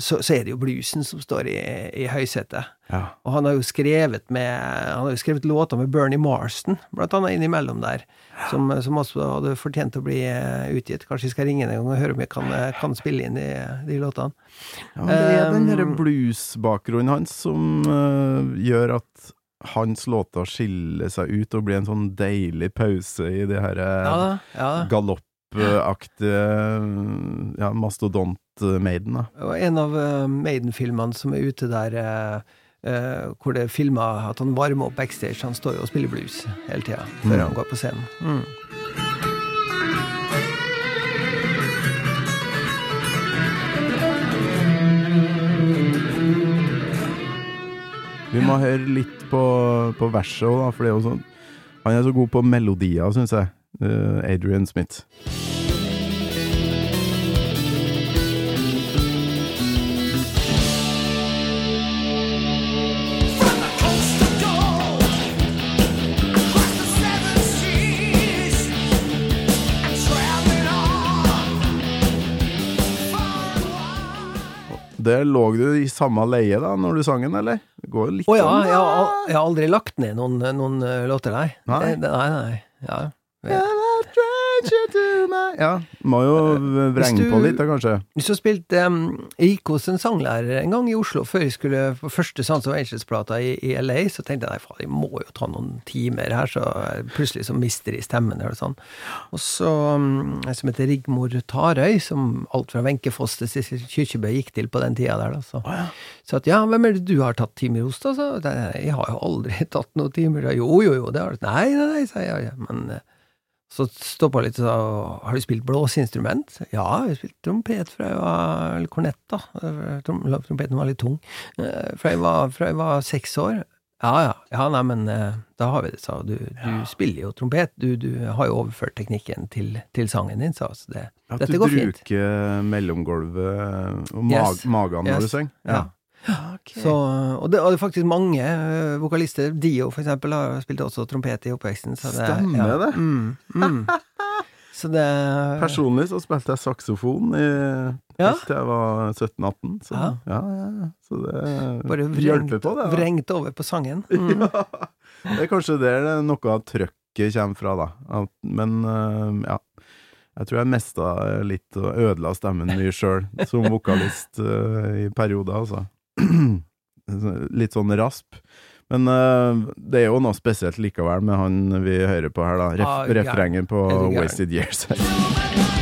så, så er det jo bluesen som står i, i høysetet. Ja. Og han har jo skrevet med Han har jo skrevet låter med Bernie Marston, blant annet innimellom der, som, som også hadde fortjent å bli eh, utgitt. Kanskje jeg skal ringe en gang og høre om jeg kan, eh, kan spille inn de, de låtene. Ja, det er den derre Um, bluesbakgrunnen hans som uh, gjør at hans låter skiller seg ut og blir en sånn deilig pause i det her Ja. Ja galoppaktige ja, mastodont-maiden. en av Maiden-filmene som er ute der eh, eh, hvor det er filma at han varmer opp backstage. Han står jo og spiller blues hele tida før Mm. han går på scenen. Mm. Vi må høre litt på, på verset òg, for er sånn Han er så god på melodier, syns jeg. Uh, Adrian Smith. Der lå du i samme leie da, når du sang den, eller? Det går jo litt Å ja, jeg har, jeg har aldri lagt ned noen, noen eh, låter, nei. Nei? Nei, nei. Ja. Ja, må jo vrenge på litt da, kanskje. Hvis du spilte um, jeg gikk hos en sanglærer en gang i Oslo før jeg skulle på første Sons of Angels-plata i, i LA. Så tenkte jeg nei, faen, jeg må jo ta noen timer her, så eh, plutselig så mister jeg stemmen. Eller sånn. Og så um, en som heter Rigmor Tarøy, som alt fra Wenche Foss til Sissel Kyrkjebø gikk til på den tida der. Da, så. så at ja, hvem er det du har tatt timer hos, da? Så, jeg har jo aldri [laughs] tatt noen timer. Jo, jo, jo, det har du. Nei, nei, nei, sa jeg. Ja, men eh, så stoppa litt og sa har du spilt blåseinstrument? Ja, jeg har spilt trompet fra jeg var Eller kornett, da. Trom, trompeten var litt tung. Eh, Fra jeg var, fra jeg var seks år. Ja, ja. ja nei, men eh, da har vi det, sa du. Du, ja. spiller jo trompet. Du, du har jo overført teknikken til, til sangen din, sa. Så det, At dette går fint. Du bruker mellomgulvet og mag Yes. magen når Yes. du synger. Ja. Så, og, det, og det er faktisk mange eh, vokalister. Dio, for eksempel, har spilt også trompet i oppveksten. Så det, Stemmer det? Mm, mm. [laughs] Så det Personlig så spilte jeg saksofon i, Ja. til jeg var 17-18. Så, Ja. ja. Ja, ja, Så det Bare vrengt, på, det. Da. vrengt over på sangen. [laughs] Mm. Ja. Det er kanskje der det noe av trøkket kommer fra, da. At, men øh, ja. Jeg tror jeg mista litt og ødela stemmen mye sjøl, som vokalist øh, i perioder, altså. [clears throat] litt sånn rasp. Men uh, det er jo noe spesielt likevel med han vi hører på her, da. Ref Ah, refrenget på? Wasted Years. So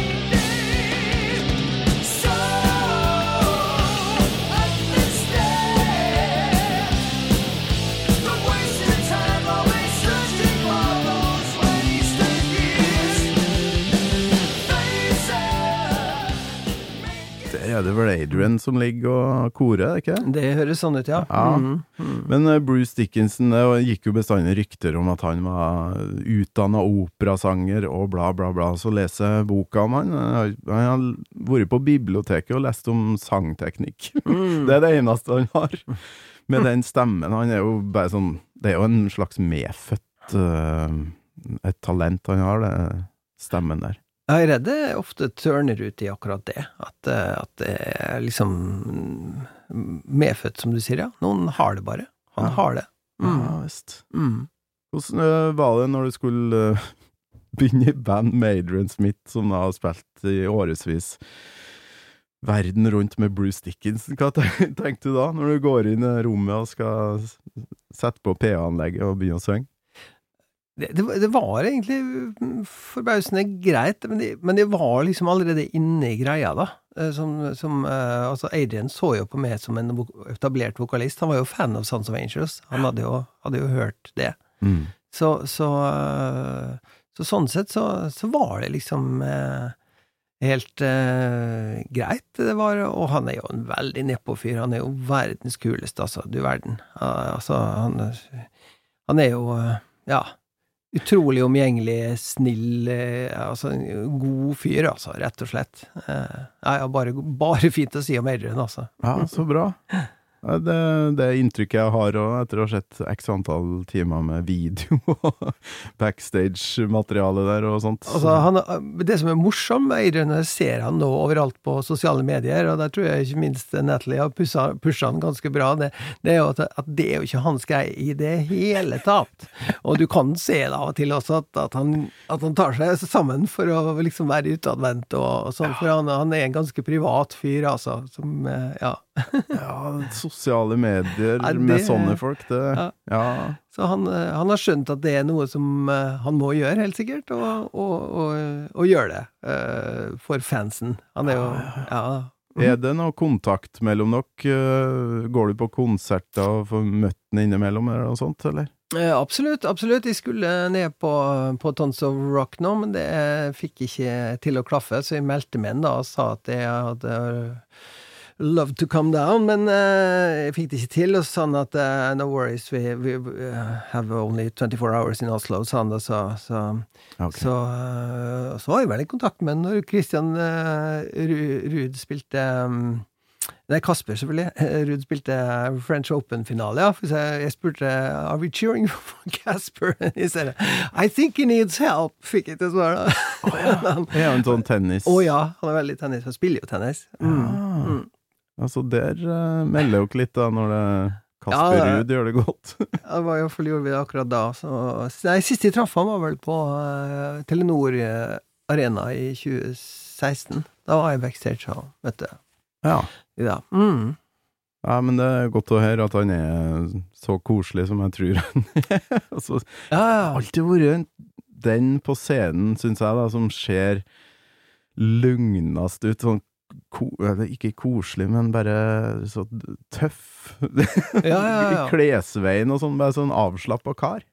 er det vel Adrian som ligger og korer, ikke det? Høres sånn ut, ja. Ja. Mm, -hmm. Men eh, Bruce Dickinson, det gikk jo bestandig rykter om at han var utdanna operasanger og bla, bla, bla. Så leser jeg boka om han. Han har vært på biblioteket og lest om sangteknikk. [laughs] Mm. Det er det eneste han har. Med den stemmen. Han er jo bare sånn Det er jo en slags medfødt uh, Et talent han har, det stemmen der. Jeg redd det ofte tørner ut i akkurat det. At, eh, at det er liksom medfødt, som du sier, ja. Noen har det bare. Han Ja. har det. Mm. Ja visst. Mm. Hvordan øh, var det når du skulle øh, [laughs] begynne i band med Adrian Smith, som da har spilt i årevis verden rundt med Bruce Dickinson? Hva [laughs] tenkte du da, når du går inn i rommet og skal sette på PA-anlegget og begynne å synge? Det, det, var- det var egentlig mm, forbausende greit, men det, men de, var liksom allerede inne i greia, da. Eh, Som, som eh, Altså, Adrian så jo på meg som en etablert vokalist. Han var jo fan av Sons of Angels. Han hadde jo, hadde jo hørt det. Mm. Så, så, eh, så sånn sett så, så var det liksom eh, helt eh, greit. Det var, og han er jo en veldig nedpå-fyr. Han er jo verdens kuleste, altså. Du verden. Altså, han, han er jo, ja Utrolig omgjengelig, snill, eh, altså god fyr, altså, rett og slett. Eh, ja, ja, bare, bare fint å si om Adrian, altså. Ja, så bra. Ja, Det, det inntrykket jeg har òg, etter å ha sett x antall timer med video [laughs] og backstage-materiale der og sånt. Altså, han, det som er morsomt med Adrian, jeg ser han nå overalt på sosiale medier, og der tror jeg ikke minst Natalie har pusha, pusha han ganske bra, det, det er jo at, at det er jo ikke hans greie i det hele tatt. Og du kan se det av og til også at, at, han, at han tar seg sammen for å liksom være utadvendt og, og sånn, for han, han er en ganske privat fyr, altså, som Ja. Ja, sosiale medier Ja, det- med sånne folk, det Ja. Ja. Så han, eh, han har skjønt at det er noe som eh, han må gjøre, helt sikkert, og, og, og, og gjør det uh, for fansen. Han er jo Ja. Er det noe kontakt mellom dere? Går du på konserter og får møtt ham innimellom, eller noe sånt, eller? Eh, absolutt, absolutt. Jeg skulle ned på, på Tons of Rock nå, men det fikk ikke til å klaffe, så jeg meldte meg inn da og sa at jeg hadde love to come down, men uh, jeg fikk det ikke til, og så sa han at uh, no worries, we, we uh, have only 24 hours in Oslo, sa han da, så, så, okay. så, uh, så var jeg vel i kontakt med når Christian eh, Ruud spilte um, Nei, Kasper, selvfølgelig. Eh, [laughs] Ruud spilte French Open-finale, ja. For jeg, spurte Are we cheering for Casper? I stedet. I think he needs help, fikk jeg til svar, da. [laughs] Han- Er han sånn tennis? Å ja, han er veldig tennis. Han spiller jo tennis. Mm. Ah. Mm. Altså, der uh, melder dere litt, da, når det Kasper Ja, Ruud gjør det godt. [laughs] Ja, Det var i hvert fall gjorde vi det akkurat da. Så, nei, siste jeg traff han var vel på uh, Telenor eh, Arena i 2016. Da var jeg backstage og møtte Ja. ja. Mm. ja, men det er godt å høre at han er så koselig som jeg tror han [laughs] er. altså, Ja, ja. alltid vært en- den på scenen, syns jeg, da, som ser lugnest ut. Sånn ko, ikke koselig, men bare så tøff. Ja, ja, ja. [laughs] I klesveien og sånn, bare sånn avslappa kar.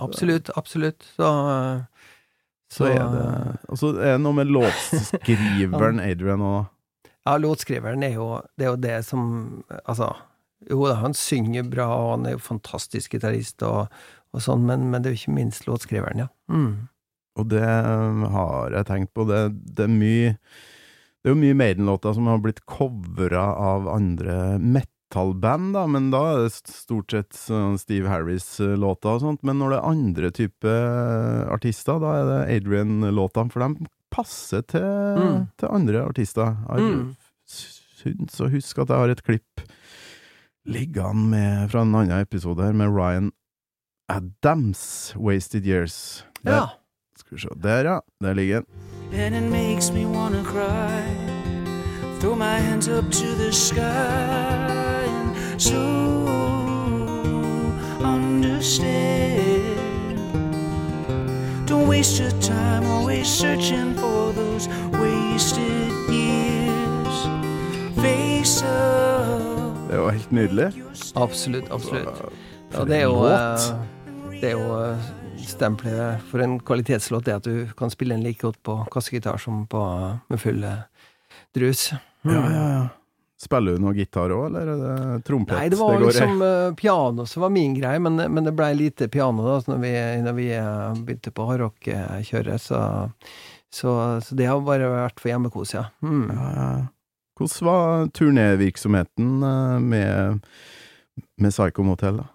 Absolutt, absolutt. Så, så, Så er det Og så er det noe med låtskriveren [laughs] [laughs] Adrian òg, da. Ja, låtskriveren er jo det, er jo det som Altså, jo da, han synger bra, og han er jo fantastisk gitarist og, og sånn, men, men det er jo ikke minst låtskriveren, ja. Mm. Og det um, har jeg tenkt på. Det, det er mye Det er jo mye Maiden-låter som har blitt covra av andre metal-band, da, men da er det stort sett sånn Steve Harris-låter og sånt. Men når det er andre type artister, da er det Adrian-låtene, for de passer til, Mm. til andre artister. Jeg Mm. syns å huske at jeg har et klipp liggende med, fra en annen episode her, med Ryan Adams, 'Wasted Years'. Der, Ja. Skal vi se. Der, ja. Der ligger den. and it makes me wanna cry. Throw my hands up to the sky and so understand. Don't waste your time always searching for those wasted years. Face up. Det er jo helt nydelig. Absolutt, absolutt. Og Ja, det er jo eh, Det er jo eh, stempelet for en kvalitetslåt, det at du kan spille den like godt på kassegitar som på, med full drus. drus. Ja, ja, ja. Spiller du noe gitar òg, eller er det trompet Nei, det var går liksom eh, piano som var min greie, men, men det blei lite piano da når vi, når vi eh, begynte på hardrock-kjøret, så, så, så det har bare vært for hjemmekos, ja. Mm. Ja. Hvordan var turnévirksomheten eh, med, med Psycho Motel, da?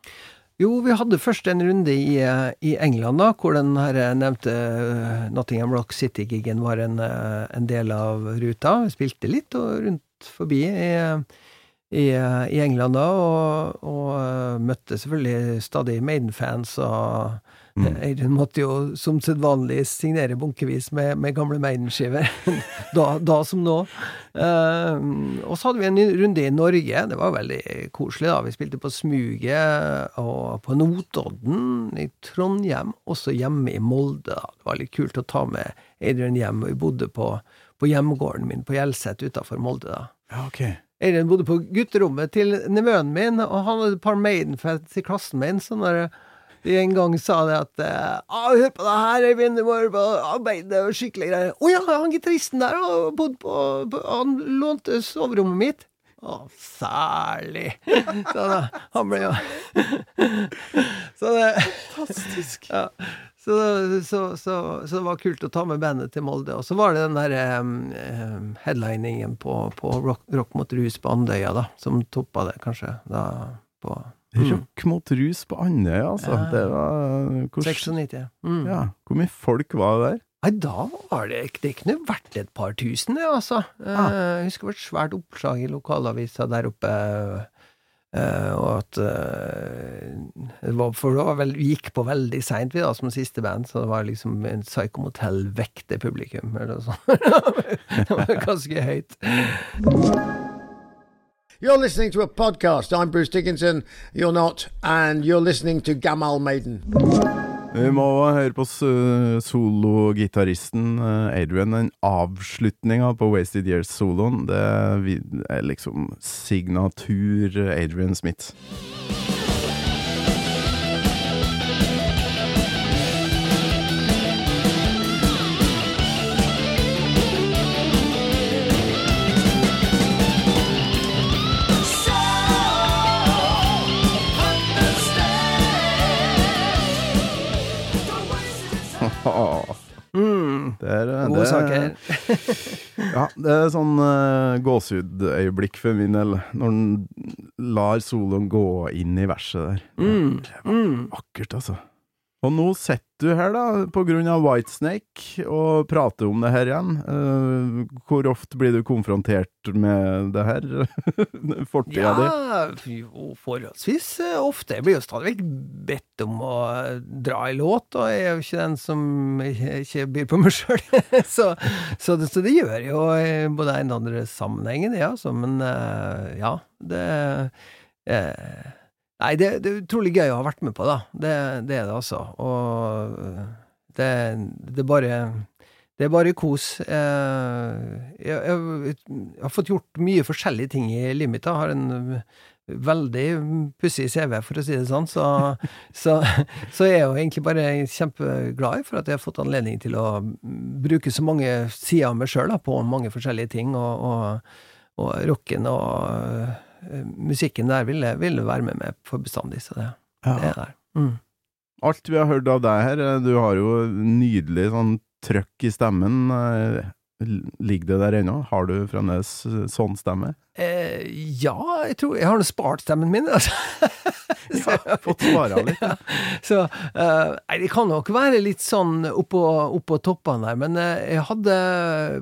Jo, vi hadde først en runde i, eh, i England, da, hvor den her eh, nevnte eh, Nottingham Rock City-gigen var en, en del av ruta. Vi spilte litt og rundt forbi i, i, i England da, og, og møtte selvfølgelig stadig Maiden-fans, og Mm. Måtte jo som sedvanlig signere bunkevis med, med gamle Maiden-skiver. [laughs] da, da som nå. Uh, og så hadde vi en runde i Norge. Det var veldig koselig, da. Vi spilte på Smuget og på Notodden, i Trondheim, også hjemme i Molde. da. Det var litt kult å ta med Adrian hjem. Vi bodde på, på hjemgården min på Hjelset utafor Molde, da. Ja, ok. Adrian bodde på gutterommet til nevøen min, og han hadde et par Maiden-fans i klassen min. sånn når de en gang sa det at ah, 'Hør på det her, Øyvind, du må høre på arbeid, og skikkelig greier'. 'Å ja, han gitaristen der har bodd på, på Han lånte soverommet mitt'. Å, særlig. Så da, han ble jo [laughs] Så det Fantastisk. Ja. Så, så, så, så det var kult å ta med bandet til Molde. Og så var det den der um, headliningen på, på rock, rock mot rus på Andøya, da, som toppa det, kanskje, da på Rock mot rus på Andøya, altså. Ja. Det var hvor, 96. Mm. ja, hvor mye folk var det der? Nei, da var det Det kunne vært et par tusen, det, altså. Eh, Jeg husker det var et svært oppslag i lokalavisa der oppe. eh, og at eh, det var, For det var vel, vi gikk på veldig seint, vi da, som siste band, så det var liksom en Psycho Motel vekte publikum, eller noe sånt. [laughs] det var ganske høyt. You're listening to a podcast. I'm Bruce Dickinson. You're not. And you're listening to Gamal Maiden. Vi må høre på sologitaristen eh, Adrian. Den avslutninga på Wasted Years-soloen, det er liksom signatur Adrian Smith. Det er, det Gode er- saker. [laughs] Ja, det er sånn uh, gåsehudøyeblikk for min del, når han lar soloen gå inn i verset der. Mm, Det var vakkert, altså. Og nå du her, da, på grunn av Whitesnake, og prater om det her igjen. Uh, hvor ofte blir du konfrontert med det her? [laughs] Fortida di? Ja, jo, forholdsvis eh, ofte. Jeg blir jo stadig vekk bedt om å eh, dra i låt, og jeg er jo ikke den som ikke, byr på meg sjøl. [laughs] så, så, det- så det gjør jeg jo både en og andre sammenhengen, ja, så, Men uh, ja, det eh, Nei, det, det er utrolig gøy å ha vært med på, da. Det, det er det, altså. Og det, det bare det er bare kos. Eh, Jeg, jeg, jeg har fått gjort mye forskjellige ting i. Jeg har en veldig pussig CV, for å si det sånn. Så, så, så jeg er jo egentlig bare kjempeglad for at jeg har fått anledning til å bruke så mange sider av meg sjøl på mange forskjellige ting. Og, og, og rocken og musikken der ville, ville være med meg for bestandig. Så det, det er der. Mm. Alt vi har hørt av deg her, eh, du har jo nydelig sånn trøkk i stemmen. Ligger det der ennå? Har du fremdeles eh, sånn stemme? Eh, ja, jeg tror Jeg har nå spart stemmen min, [laughs] altså. Ja, fått spara litt. Ja. [laughs] Så eh, det kan nok være litt sånn oppå, oppå toppene der, men eh, jeg hadde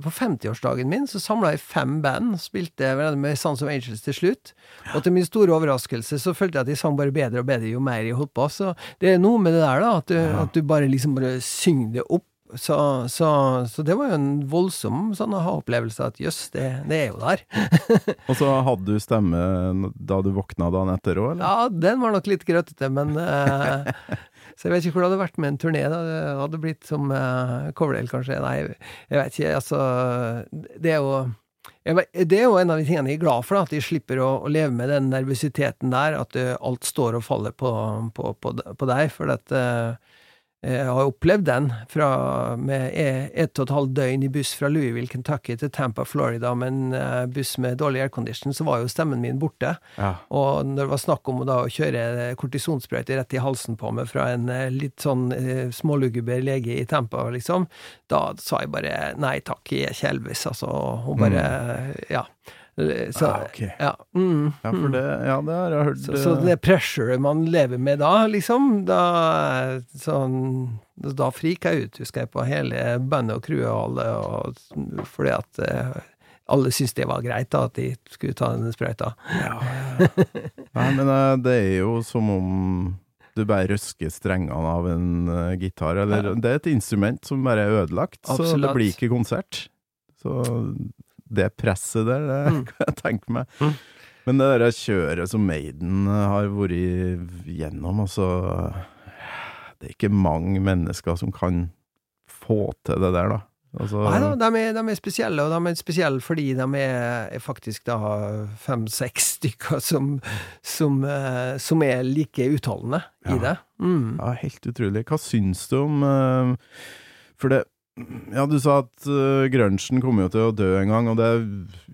På 50-årsdagen min så samla jeg fem band, spilte med Sons of Angels til slutt. Og til min store overraskelse så følte jeg at de sang bare bedre og bedre jo mer jeg holdt på. Så det er noe med det der, da, at du, at du bare liksom bare synger det opp. Så, så, så det var jo en voldsom sånn aha-opplevelse at jøss, det, det er jo der. [laughs] Og så hadde du stemme da du våkna dagen etter òg, eller? Ja, den var nok litt grøtete, men uh, [laughs] Så jeg vet ikke hvor det hadde vært med en turné. da. Det hadde blitt som uh, Coverdale, kanskje. Nei, jeg vet ikke. Altså, det er jo det er jo en av de tingene jeg er glad for, at de slipper å, å leve med den nervøsiteten der, at eh, alt står og faller på, på, på, på deg. For at, eh, Jeg har opplevd den fra, med e- ett og et halvt døgn i buss fra Louisville, Kentucky til Tampa, Florida, med en eh, buss med dårlig aircondition, så var jo stemmen min borte. Ja. Og når det var snakk om da å kjøre kortisonsprøyte rett i halsen på meg fra en eh, litt sånn eh, småluguber lege i Tampa, liksom, da sa jeg bare nei takk, jeg er ikke Elvis, altså. Og hun bare Ja. Så, Ah, okay. ja. Mm, Ja, for det, ja, det har jeg hørt. så, så det pressuret man lever med da, liksom, da sånn Da frika jeg ut, husker jeg, på hele bandet og crewet og alle, og, fordi at eh, alle syntes det var greit, da, at de skulle ta den sprøyta. [laughs] Nei, men eh, det er jo som om du bare røsker strengene av en uh, gitar, eller Ja. Det er et instrument som bare er ødelagt, så det blir ikke konsert. Så det presset der, det Mm. kan jeg tenke meg. Mm. Men det der kjøret som Maiden har vært gjennom, altså Det er ikke mange mennesker som kan få til det der, da. Altså, Nei da, de er, de er spesielle, og de er spesielle fordi de er, er faktisk da fem-seks stykker som, som, eh, som er like utholdende i Ja. det. Mm. Ja, helt utrolig. Hva syns du om eh, For det Ja, du sa at uh, grunchen kom jo til å dø en gang, og det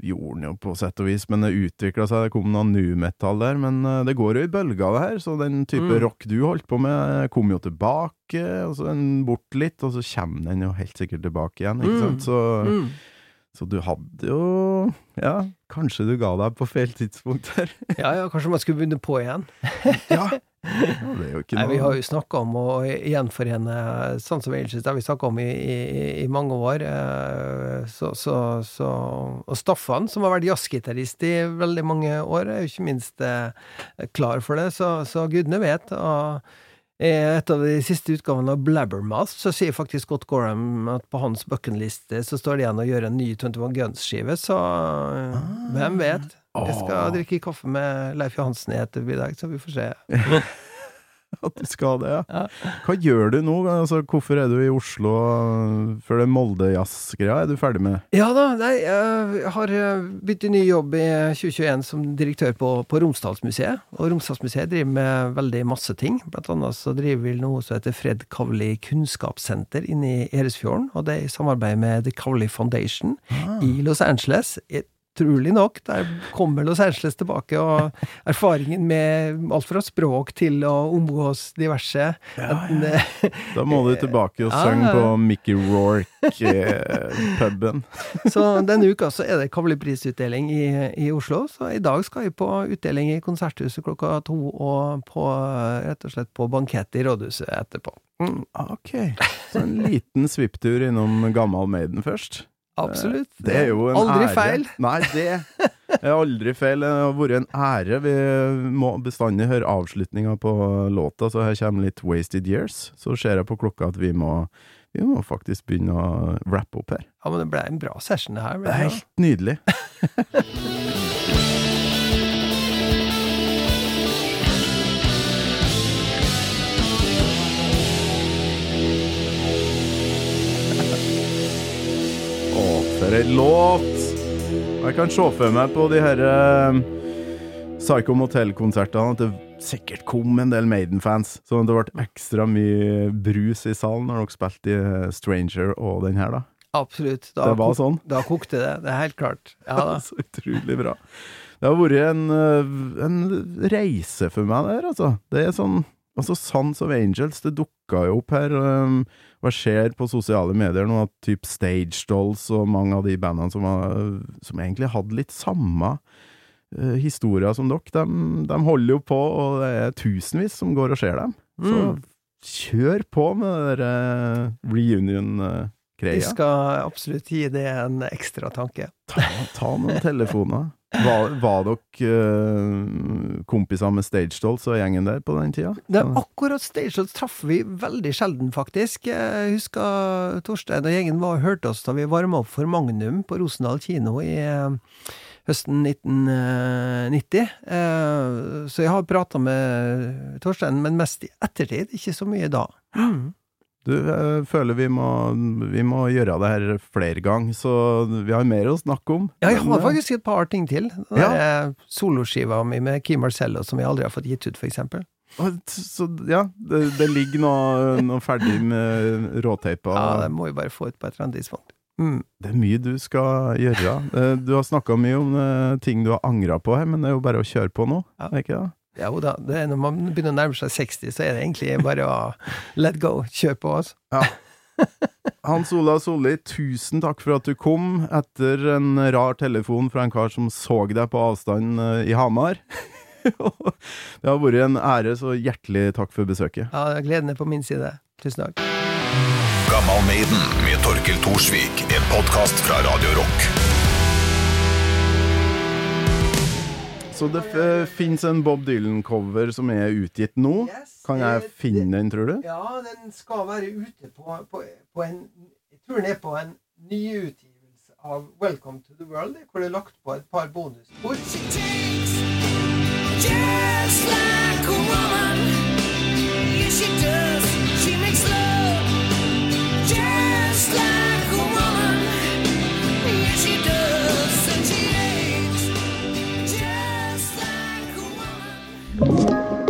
gjorde den jo på sett og vis, men det utvikla seg, det kom noe nu metal der. Men uh, det går jo i bølger, det her, så den type Mm. rock du holdt på med, kom jo tilbake, og så den bort litt, og så kommer den jo helt sikkert tilbake igjen, ikke Mm. sant? Så, Mm. Så du hadde jo Ja, kanskje du ga deg på feil tidspunkt her. [laughs] Ja, ja, kanskje man skulle begynne på igjen. [laughs] ja. ja, det er jo ikke noe Nei, vi har jo snakka om å gjenforene sånn som Ages, det har vi snakka om i, i, i mange år. eh, Så, så, så Og Staffan, som har vært jazzgitarist i veldig mange år, er jo ikke minst eh, klar for det, så, så gudene vet. Og i et av de siste utgavene av Blabbermouth så sier faktisk Scott Gorham at på hans bucketliste så står det igjen å gjøre en ny 21 Guns-skive, så ah. hvem vet? Jeg skal drikke kaffe med Leif Johansen i ettermiddag, så vi får se. [laughs] At du skal det, ja. Hva gjør du nå? Altså, hvorfor er du i Oslo for det Molde-jazz-greia? Er du ferdig med? Ja da, nei, jeg har eh, begynt i ny jobb i 2021 som direktør på, på Romsdalsmuseet. Og Romsdalsmuseet driver med veldig masse ting. Blant annet så driver vi noe som heter Fred Kavli kunnskapssenter inne i Eresfjorden. Og det er i samarbeid med The Kavli Foundation i Los Angeles. Utrolig nok, der kommer Los Angeles tilbake, og erfaringen med alt fra språk til å omgås diverse enten, eh, Da må du tilbake og Ja, synge ja, ja. på Mickey Rourke-puben. [laughs] Så denne uka så er det Kavli-prisutdeling i, i Oslo, så i dag skal vi på utdeling i Konserthuset klokka to, og på, rett og slett på bankett i Rådhuset etterpå. Mm, ok, så en liten svipptur innom Gammal Maiden først. Absolutt. Det er jo en Aldri ære. feil. Nei, det er aldri feil. Det har vært en ære. Vi må bestandig høre avslutninga på låta, så her kommer litt Wasted Years. Så ser jeg på klokka at vi må, vi må faktisk begynne å wrappe opp her. Ja, men det ble en bra session, det her. Det det er helt nydelig. [laughs] For ei låt! Jeg kan se for meg på de her eh, Psycho Motel-konsertene at det sikkert kom en del Maiden-fans. Så det ble ekstra mye brus i salen når dere spilte i eh, Stranger og den her, da. Absolutt. Da, Det var sånn. da kokte det. Det er helt klart. Ja [laughs] da. Så utrolig bra. Det har vært en, øh, en reise for meg der, altså. Det er sånn Altså, Sons of Angels, det dukka jo opp her. Um, hva skjer på sosiale medier nå? At typ Stage Dolls og mange av de bandene som, var, som egentlig hadde litt samme uh, historier som dere, de, de holder jo på, og det er tusenvis som går og ser dem. Så Mm. kjør på med det der uh, Vi skal absolutt gi det en ekstra tanke. Ta, ta noen telefoner. Var, var dere uh, kompiser med Stage Dolls og gjengen der på den tida? Det akkurat Stage Dolls traff vi veldig sjelden, faktisk. Jeg husker Torstein og gjengen var, hørte oss da vi varma opp for Magnum på Rosendal kino i uh, høsten 1990. Uh, Så jeg har prata med Torstein, men mest i ettertid, ikke så mye da. Mm. Du, jeg føler vi må, vi må gjøre det her flere ganger, så vi har mer å snakke om. Ja, jeg har eh, faktisk et par ting til. Den Ja. eh, Soloskiva mi med Kim Marcello som jeg aldri har fått gitt ut, for eksempel. Så ja, det, det ligger noe, noe ferdig med råteipa. Ja, det må vi bare få ut på et eller annet tidspunkt. Mm. Det er mye du skal gjøre. Eh, Du har snakka mye om ting du har angra på her, men det er jo bare å kjøre på nå, Ja. er det ikke det? Jo da, det er når man begynner å nærme seg 60, så er det egentlig bare å let go. Kjør på, altså. Hans Ola Solli, tusen takk for at du kom etter en rar telefon fra en kar som så deg på avstand eh, i Hamar. [laughs] det har vært en ære, så hjertelig takk for besøket. Ja, gleden er på min side. Tusen takk. Gammal Maiden med Torkel Thorsvik. En podkast fra Radio Rock. Så det f- finnes en Bob Dylan-cover som er utgitt nå. Yes, Kan jeg det- finne den, tror du? Ja, den skal være ute på, på, på en Jeg tror den er på en nyutgivelse av Welcome to the World, hvor det er lagt på et par bonusspor. Just like a woman. Yes, she does.